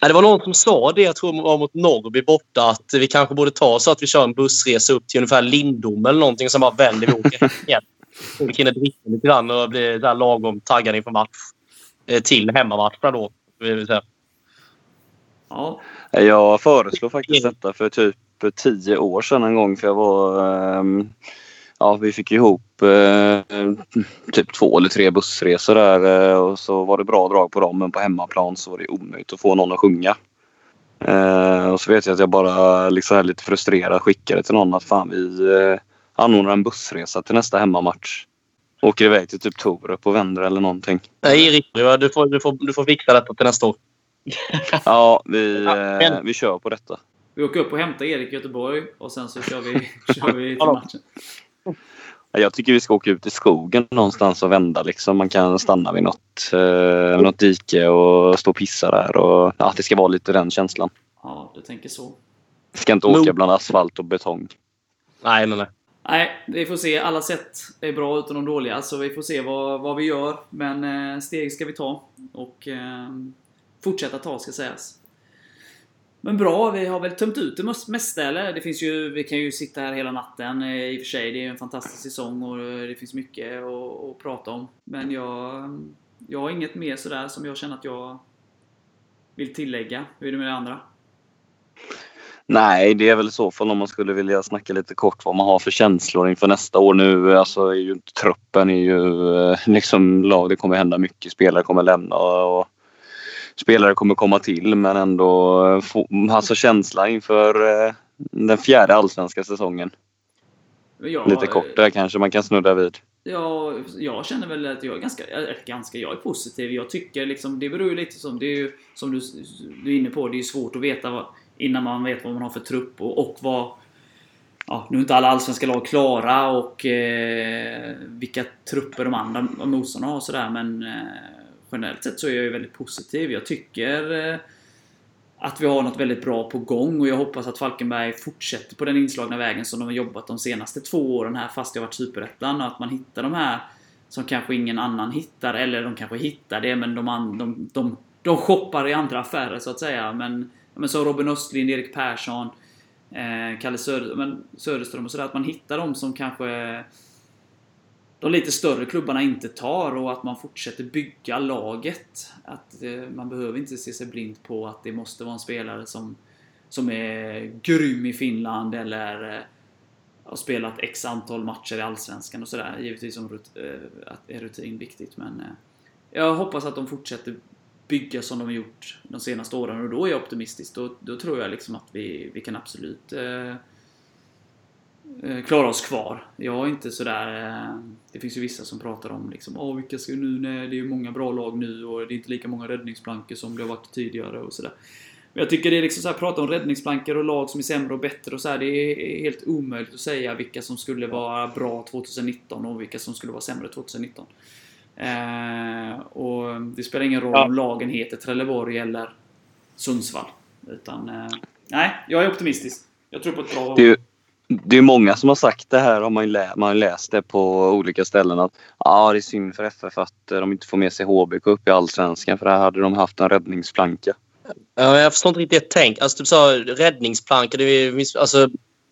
Ja, det var någon som sa det, jag tror det var mot Norrby borta, att vi kanske borde ta så att vi kör en bussresa upp till ungefär Lindom eller någonting som bara vänder vi åker hem igen. Så vi hinner dricka lite grann och bli där lagom taggade inför match. Eh, Till hemmamatcherna då. vill vi säga. Ja, Jag föreslog faktiskt detta för typ tio år sedan en gång för jag var... ehm, ja, vi fick ihop eh, typ två eller tre bussresor där eh, och så var det bra drag på dem men på hemmaplan så var det omöjligt att få någon att sjunga. Eh, och så vet jag att jag bara liksom är lite frustrerad skickade till någon att fan vi eh, anordnar en bussresa till nästa hemmamatch. Åker iväg till typ Torup och vänder eller någonting. Nej, Erik, du får, du, får, du får fixa detta till nästa år. Ja, vi, Ja, eh, vi kör på detta. vi åker upp och hämtar Erik i Göteborg och sen så kör vi, kör vi till matchen. Ja, Jag tycker vi ska åka ut i skogen någonstans och vända. Liksom. Man kan stanna vid något, eh, något dike och stå och pissa där. Och, ja, det ska vara lite den känslan. Ja, du tänker så. Vi ska inte åka bland asfalt och betong. Nej, nej, nej. Nej, vi får se. Alla sätt är bra utan de dåliga, så vi får se vad, vad vi gör. Men eh, steg ska vi ta. Och eh, fortsätta ta, ska sägas. Men bra, vi har väl tömt ut det mesta, eller? Det finns ju, vi kan ju sitta här hela natten eh, i och för sig. Det är ju en fantastisk säsong och eh, det finns mycket att, att prata om. Men jag, jag har inget mer sådär som jag känner att jag vill tillägga. Hur är det med det andra? Nej, det är väl i så fall om man skulle vilja snacka lite kort vad man har för känslor inför nästa år nu. Eh, alltså är ju inte truppen är ju liksom lag. Det kommer hända mycket. Spelare kommer lämna och spelare kommer komma till. Men ändå eh, få, alltså känsla inför eh, den fjärde allsvenska säsongen. Jag, Lite kort där kanske man kan snudda vid. Ja, jag känner väl att jag är ganska, ganska, jag är positiv. Jag tycker liksom, det beror ju lite som, det är ju, som du, du är inne på, det är ju svårt att veta vad, innan man vet vad man har för trupp och, och vad... Ja, nu är inte alla allsvenska lag klara och eh, vilka trupper de andra motståndarna har och sådär men eh, generellt sett så är jag ju väldigt positiv. Jag tycker eh, att vi har något väldigt bra på gång och jag hoppas att Falkenberg fortsätter på den inslagna vägen som de har jobbat de senaste två åren här fast jag varit Superettan och att man hittar de här som kanske ingen annan hittar eller de kanske hittar det men de, an, de, de, de shoppar i andra affärer så att säga. Men, men så Robin Östlind, Erik Persson, eh, Kalle Söder, men Söderström och sådär. Att man hittar de som kanske de lite större klubbarna inte tar och att man fortsätter bygga laget. Att eh, man behöver inte se sig blind på att det måste vara en spelare som, som är grym i Finland eller eh, har spelat x antal matcher i Allsvenskan och sådär. Givetvis som rut, eh, är rutin viktigt men jag hoppas att de fortsätter bygga som de har gjort de senaste åren och då är jag optimistisk. Då, då tror jag liksom att vi, vi kan absolut eh, klara oss kvar. Jag är inte sådär... Eh, det finns ju vissa som pratar om liksom, Åh, vilka ska nu... Nej, det är ju många bra lag nu och det är inte lika många räddningsplankor som det har varit tidigare och sådär. Men jag tycker det är liksom så här, prata om räddningsplankor och lag som är sämre och bättre och så här, Det är helt omöjligt att säga vilka som skulle vara bra 2019 och vilka som skulle vara sämre 2019. Eh, och det spelar ingen roll om lagen heter Trelleborg eller Sundsvall. Utan, eh, nej, jag är optimistisk. Jag tror på ett bra år. Det är, många som har sagt det här, har man, lä- man har läst det på olika ställen. Att ah, det är synd för FF att eh, de inte får med sig HBK upp i Allsvenskan för där hade de haft en räddningsplanka. Ja, jag förstår inte riktigt ett tänk. Alltså, typ så, räddningsplankor. Det är, alltså,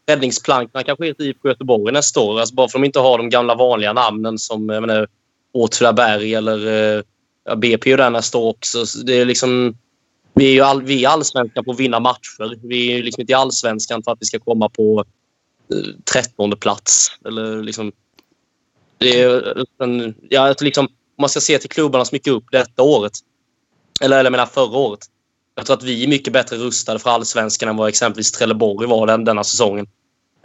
räddningsplankorna kanske heter IFK typ Göteborg nästa år. Alltså, bara för att de inte har de gamla vanliga namnen som jag menar, Åtvidaberg eller eh, ja, BP är där nästa år också. Så det är liksom, vi är ju all, vi är allsvenska på att vinna matcher. Vi är ju liksom inte i allsvenskan för att vi ska komma på trettonde plats. Eller liksom, det är, en, ja, liksom, om man ska se till klubbarna som gick upp detta året. Eller, eller jag menar förra året. Jag tror att vi är mycket bättre rustade för allsvenskan än vad exempelvis Trelleborg var den, denna säsongen.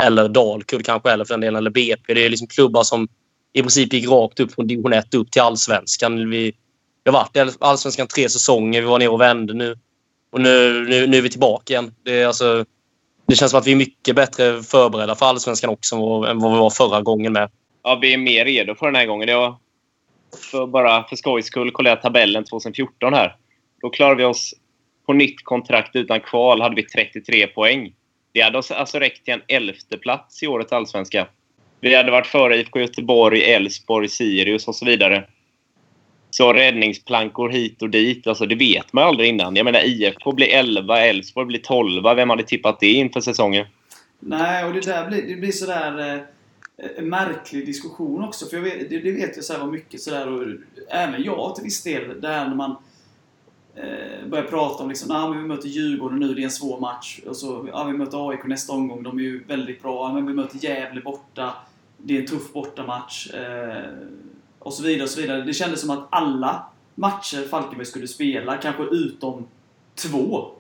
Eller Dalkurd kanske, eller för den delen, eller BP. Det är liksom klubbar som i princip gick rakt upp från division 1 upp till allsvenskan. Vi, vi har varit i allsvenskan tre säsonger. Vi var nere och vände nu. Och nu, nu, nu är vi tillbaka igen. Det, är alltså, det känns som att vi är mycket bättre förberedda för allsvenskan också än vad, vi var förra gången med. Ja, vi är mer redo för den här gången. Jag, för bara för skojs skull kollade jag tabellen 2014 här. Då klarade vi oss på nytt kontrakt utan kval hade vi 33 poäng. Det hade alltså räckt till en elfte plats i årets allsvenska. Vi hade varit före IFK Göteborg, Elfsborg, Sirius och så vidare. Så räddningsplankor hit och dit, alltså det vet man aldrig innan. Jag menar IFK blir 11, Elfsborg blir 12. Vem hade tippat det inför säsongen? Nej, och det där blir, det blir sådär... Eh, en märklig diskussion också. För jag vet, det, det vet jag så här var mycket sådär och även jag till viss del. Det här när man eh, börjar prata om liksom, ah, men vi möter Djurgården nu, det är en svår match. Och så, ah, vi möter AIK nästa omgång, de är ju väldigt bra. Ah, men vi möter Gävle borta, det är en tuff bortamatch. Eh, och så vidare och så vidare. Det kändes som att alla matcher Falkenberg skulle spela, kanske utom två,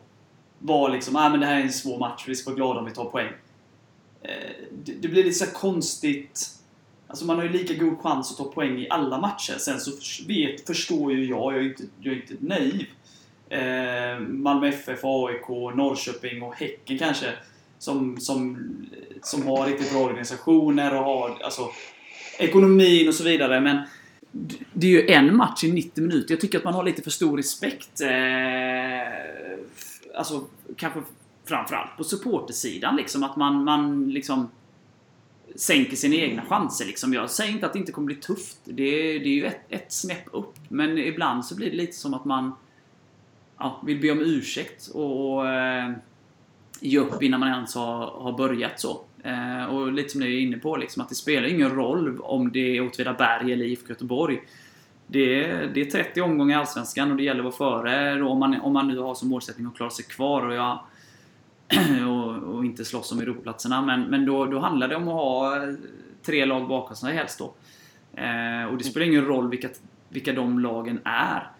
var liksom, ah, men det här är en svår match, vi ska vara glada om vi tar poäng. Eh, det, det blir lite så konstigt. Alltså man har ju lika god chans att ta poäng i alla matcher. Sen så vet, förstår ju jag, jag är inte, jag är inte naiv. Eh, Malmö FF, AIK, Norrköping och Häcken kanske. Som, som, som har riktigt bra organisationer och har alltså, ekonomin och så vidare. Men det är ju en match i 90 minuter. Jag tycker att man har lite för stor respekt. Eh, alltså, kanske framförallt på supportersidan. Liksom, att man, man liksom sänker sina egna chanser. Liksom. Jag säger inte att det inte kommer bli tufft. Det, det är ju ett, ett snäpp upp. Men ibland så blir det lite som att man ja, vill be om ursäkt och, och eh, ge upp innan man ens har, har börjat så. Eh, och lite som ni är inne på, liksom, att det spelar ingen roll om det är Åtvidaberg eller IFK Göteborg. Det är, det är 30 omgångar i Allsvenskan och det gäller att vara före då, om, man, om man nu har som målsättning att klara sig kvar. Och jag, och, och inte slåss om Europaplatserna. Men, men då, då handlar det om att ha eh, tre lag bakom sig helst då. Eh, och det spelar ingen roll vilka, vilka de lagen är.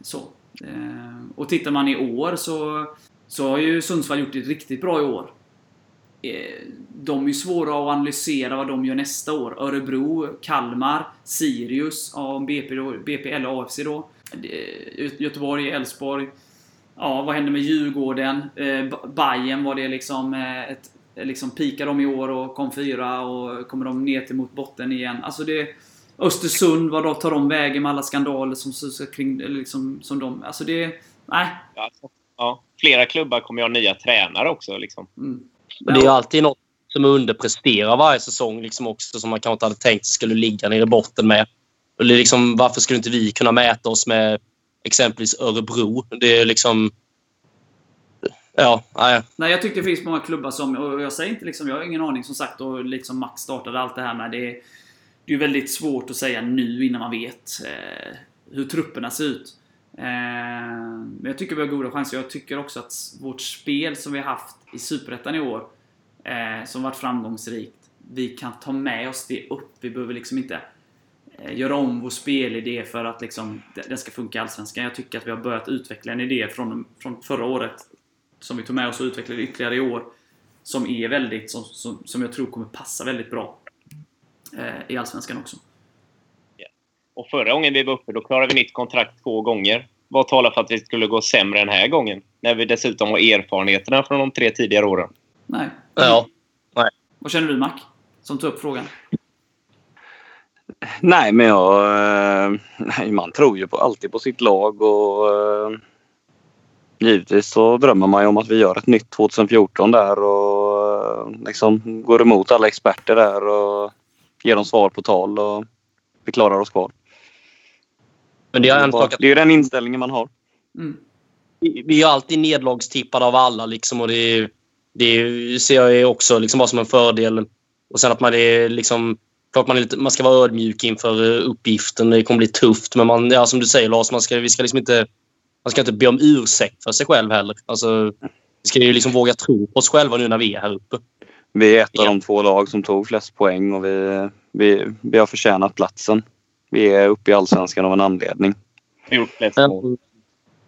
Så. Eh, och tittar man i år så, så har ju Sundsvall gjort det riktigt bra i år. Eh, de är ju svåra att analysera vad de gör nästa år. Örebro, Kalmar, Sirius, ja, BP, då, BP eller AFC då. Eh, Göteborg, Elfsborg. Ja, vad hände med Djurgården? Eh, Bayern var det liksom eh, ett liksom pikade de i år och kom fyra och kommer de ner till mot botten igen. Alltså det... Östersund, vad då tar de vägen med alla skandaler som, kring, liksom, som de... Alltså det... Nej. Ja, flera klubbar kommer ju ha nya tränare också. Liksom. Mm. Och det är alltid något som underpresterar varje säsong liksom också som man kanske inte hade tänkt skulle ligga nere i botten med. Eller liksom, varför skulle inte vi kunna mäta oss med exempelvis Örebro? Det är liksom... Ja, nej. Nej, jag tycker det finns många klubbar som, och jag säger inte liksom, jag har ingen aning som sagt, och liksom Max startade allt det här med. Det är, det är väldigt svårt att säga nu innan man vet eh, hur trupperna ser ut. Eh, men jag tycker vi har goda chanser. Jag tycker också att vårt spel som vi har haft i Superettan i år, eh, som varit framgångsrikt, vi kan ta med oss det upp. Vi behöver liksom inte eh, göra om vår spelidé för att liksom, den ska funka i Allsvenskan. Jag tycker att vi har börjat utveckla en idé från, från förra året som vi tog med oss och utvecklade ytterligare i år. Som är väldigt, som, som, som jag tror kommer passa väldigt bra i Allsvenskan också. Och förra gången vi var uppe, då klarade vi nytt kontrakt två gånger. Vad talar för att vi skulle gå sämre den här gången? När vi dessutom har erfarenheterna från de tre tidigare åren. Nej. Ja. Vad känner du Mac? Som tog upp frågan. Nej, men jag... eh, Nej, man tror ju på, alltid på sitt lag och... eh, Givetvis så drömmer man ju om att vi gör ett nytt 2014 där och eh, liksom går emot alla experter där och ger dem svar på tal och vi klarar oss kvar. Men det är en sak att Det är ju den inställningen man har. Mm. vi vi är alltid nedlagstippade av alla liksom och det, det ser jag också liksom bara som en fördel. Och sen att man är liksom... Klart man, är lite, man ska vara ödmjuk inför eh, uppgiften. Det kommer bli tufft. Men man, ja, som du säger Lars, man ska, vi ska liksom inte... Man ska inte be om ursäkt för sig själv heller. Alltså, vi ska ju liksom våga tro på oss själva nu när vi är här uppe. Vi är ett av de två lag som tog flest poäng och vi, vi, vi har förtjänat platsen. Vi är uppe i Allsvenskan av en anledning.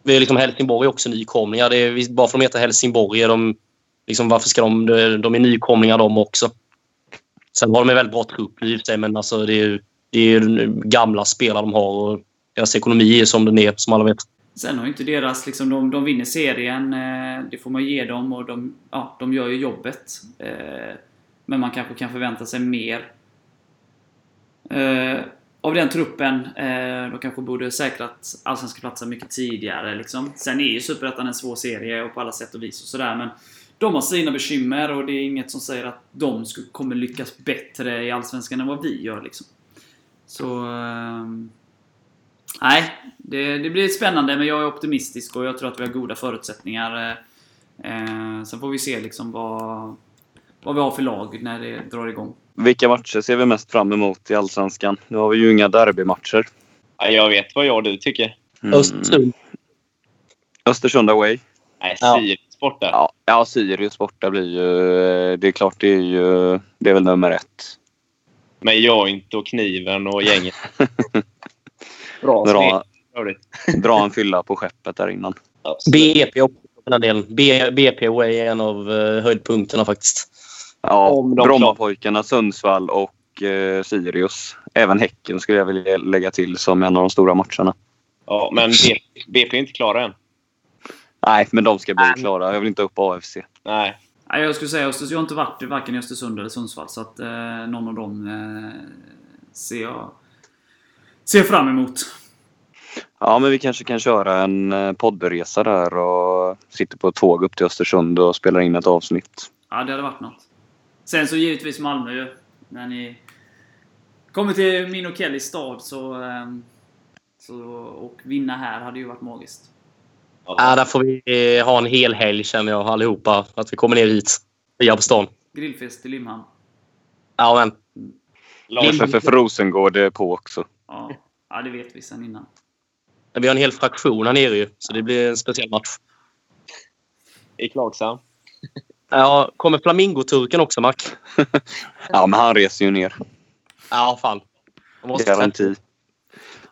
Vi är liksom Helsingborg är också nykomlingar. Det är, bara för att de heter Helsingborg är de... Liksom, varför ska de... de- är nykomlingar de också. Sen har de en väldigt bra trupp i sig, men alltså, det är ju det är gamla spelare de har och deras ekonomi är som den är, som alla vet. Sen har ju inte deras, liksom, de, de vinner serien, eh, det får man ge dem och de, ja, de gör ju jobbet. Eh, men man kanske kan förvänta sig mer eh, av den truppen. Eh, de kanske borde säkrat allsvenska platser mycket tidigare. Liksom. Sen är ju Superettan en svår serie och på alla sätt och vis och sådär. Men de har sina bekymmer och det är inget som säger att de skulle, kommer lyckas bättre i Allsvenskan än vad vi gör. Liksom. Så... Eh, Nej, det, det blir spännande men jag är optimistisk och jag tror att vi har goda förutsättningar. Eh, eh sen får vi se liksom vad, vad vi har för lag när det drar igång. Vilka matcher ser vi mest fram emot i Allsvenskan? Nu har vi ju inga derbymatcher. Ja, jag vet vad jag och du tycker. Mm. Östersund. Östersund away. Nej, Ja. Sirius borta. Ja, ja, Sirius borta blir ju... Det är klart, det är ju... Det är väl nummer ett. Med Joint och Kniven och gänget. Bra Dra, för dra en fylla på skeppet där innan. Absolut. BP också på den delen. BP Way är en av uh, höjdpunkterna faktiskt. Ja, Om de Brommapojkarna, Sundsvall och eh, Sirius. Även Häcken skulle jag vilja lägga till som en av de stora matcherna. Ja, men BP, är inte klara än. Nej, men de ska bli klara. Jag vill inte upp AFC. Nej. Nej, jag skulle säga Östersund. Jag har inte varit varken i Östersund eller Sundsvall så att eh, någon av dem eh, ser jag ser fram emot. Ja, men vi kanske kan köra en eh, poddresa där och sitter på ett tåg upp till Östersund och spelar in ett avsnitt. Ja, det hade varit något. Sen så givetvis Malmö ju. När ni kommer till min och Kellys stad så, eh, så... Och vinna här hade ju varit magiskt. Ja, där får vi eh, ha en hel helg känner jag allihopa. Att vi kommer ner hit. Via på stan. Grillfest i Limhamn. Ja, men. Lars, FFF Rosengård är på också. Ja, ja, det vet vi sen innan. Vi har en hel fraktion här nere ju. Så det blir en speciell match. i Klagshamn. Ja, kommer Flamingoturken också, Mac? Ja, men han reser ju ner. Ja, fan. Garanti.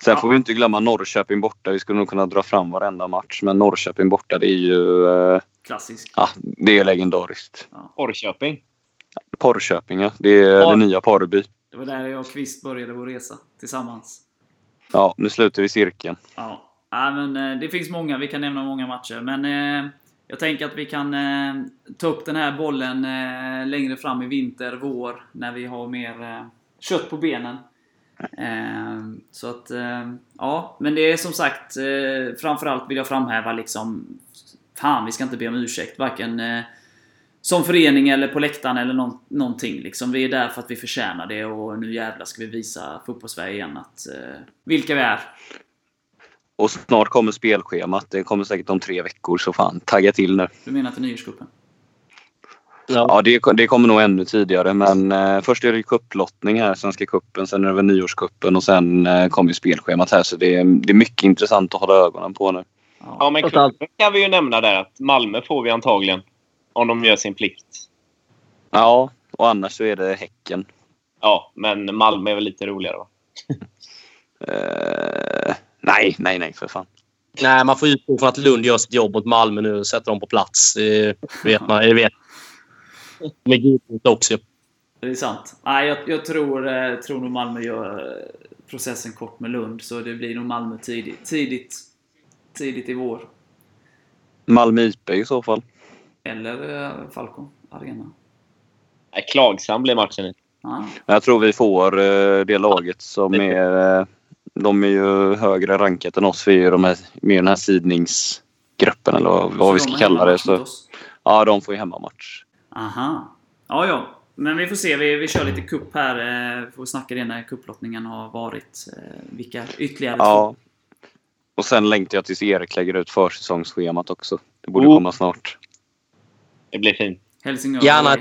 Sen får vi inte glömma Norrköping borta. Vi skulle nog kunna dra fram varenda match. Men Norrköping borta, det är ju... eh, Klassisk. Ja, det är legendariskt. Norrköping. Porrköping, ja. Det är Ja. det nya Porrby. Det var där jag och Kvist började vår resa tillsammans. Ja, nu slutar vi cirkeln. Ja, ja men eh, det finns många. Vi kan nämna många matcher. Men eh, jag tänker att vi kan eh, ta upp den här bollen eh, längre fram i vinter, vår, när vi har mer eh, kött på benen. Eh, så att, eh, ja. Men det är som sagt, eh, framförallt vill jag framhäva liksom, fan vi ska inte be om ursäkt. Varken eh, som förening eller på läktaren eller no någonting. Liksom. Vi är där för att vi förtjänar det och nu jävlar ska vi visa fotbollssverige igen att eh, vilka vi är. Och snart kommer spelschemat. Det kommer säkert om tre veckor. Så fan, tagga till nu. Du menar till nyårscupen? Ja. Ja, det, det kommer nog ännu tidigare. Men eh, först är det cupplottning här, Svenska cupen. Sen är det väl nyårscupen och sen eh, kommer spelschemat här. Så det, är- det är mycket intressant att hålla ögonen på nu. Ja, men klubben kan vi ju nämna där att Malmö får vi antagligen. Om de gör sin plikt. Ja, och annars så är det Häcken. Ja, men Malmö är väl lite roligare va? Nej, nej, nej för fan. Nej, man får utgå från att Lund gör sitt jobb mot Malmö nu och sätter dem på plats. Det vet man. Det vet. Med Gudrun också. Det är sant. Nej, jag, jag tror, eh, tror nog Malmö gör eh, processen kort med Lund. Så det blir nog Malmö tidigt. Tidigt, tidigt i vår. Malmö IP i så fall. Eller eh, Falco Arena. Nej, klagsam blir matchen. Ja. Jag tror vi får det laget som är... De är ju högre rankat än oss. Vi är ju de här, med i den här sidningsgruppen eller vad, vad vi ska kalla det. Så, ja, de får ju hemmamatch. Aha. Ja, ja. Men vi får se. Vi, vi kör lite kupp här. Eh, får snacka det när kupplottningen har varit. Eh, vilka ytterligare Ja. Och sen längtar jag tills Erik lägger ut försäsongsschemat också. Det borde Oh. komma snart. Det blir fint. Helsingör Gärna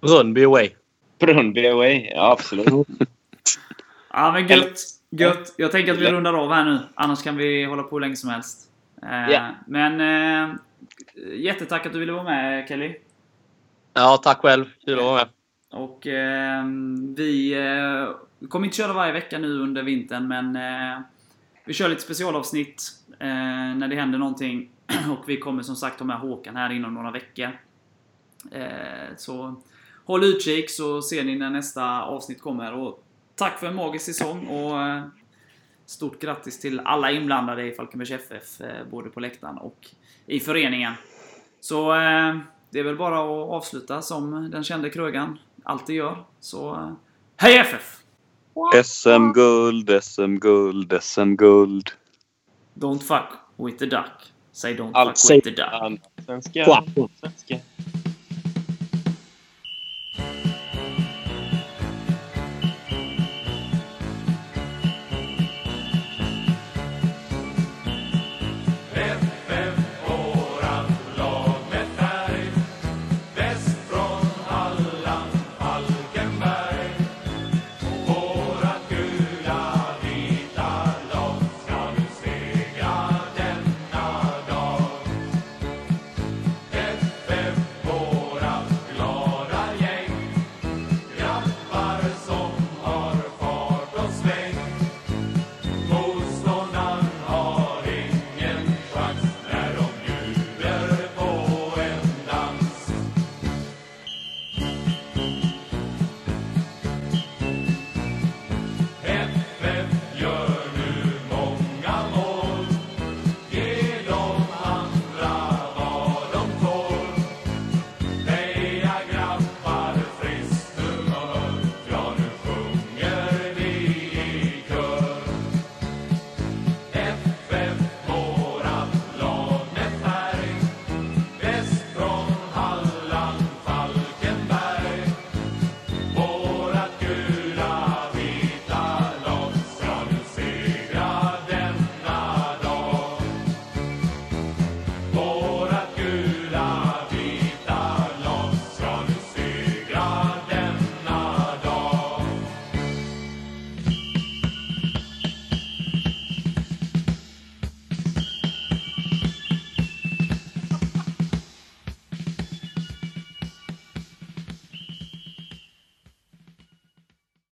Brunnby away. Brunnby away. Ja, absolut. Ja, men gött. Gött. Jag tänker att vi rundar av här nu. Annars kan vi hålla på hur länge som helst. Ja. Men eh, jättetack att du ville vara med Kelly. Ja, tack själv. Kul att vara med. Och eh, vi eh, kommer inte köra varje vecka nu under vintern, men eh, vi kör lite specialavsnitt när det händer någonting. Och vi kommer som sagt ha med Håkan här inom några veckor. Så håll utkik så ser ni när nästa avsnitt kommer. Och tack för en magisk säsong och eh, stort grattis till alla inblandade i Falkenbergs FF, eh, både på läktaren och i föreningen. Så eh, det är väl bara att avsluta som den kände krögan alltid gör. Så hej FF! SM-guld, SM-guld, SM-guld. Don't fuck with the duck. Say don't Allt fuck with the duck. Svenska. Svenska.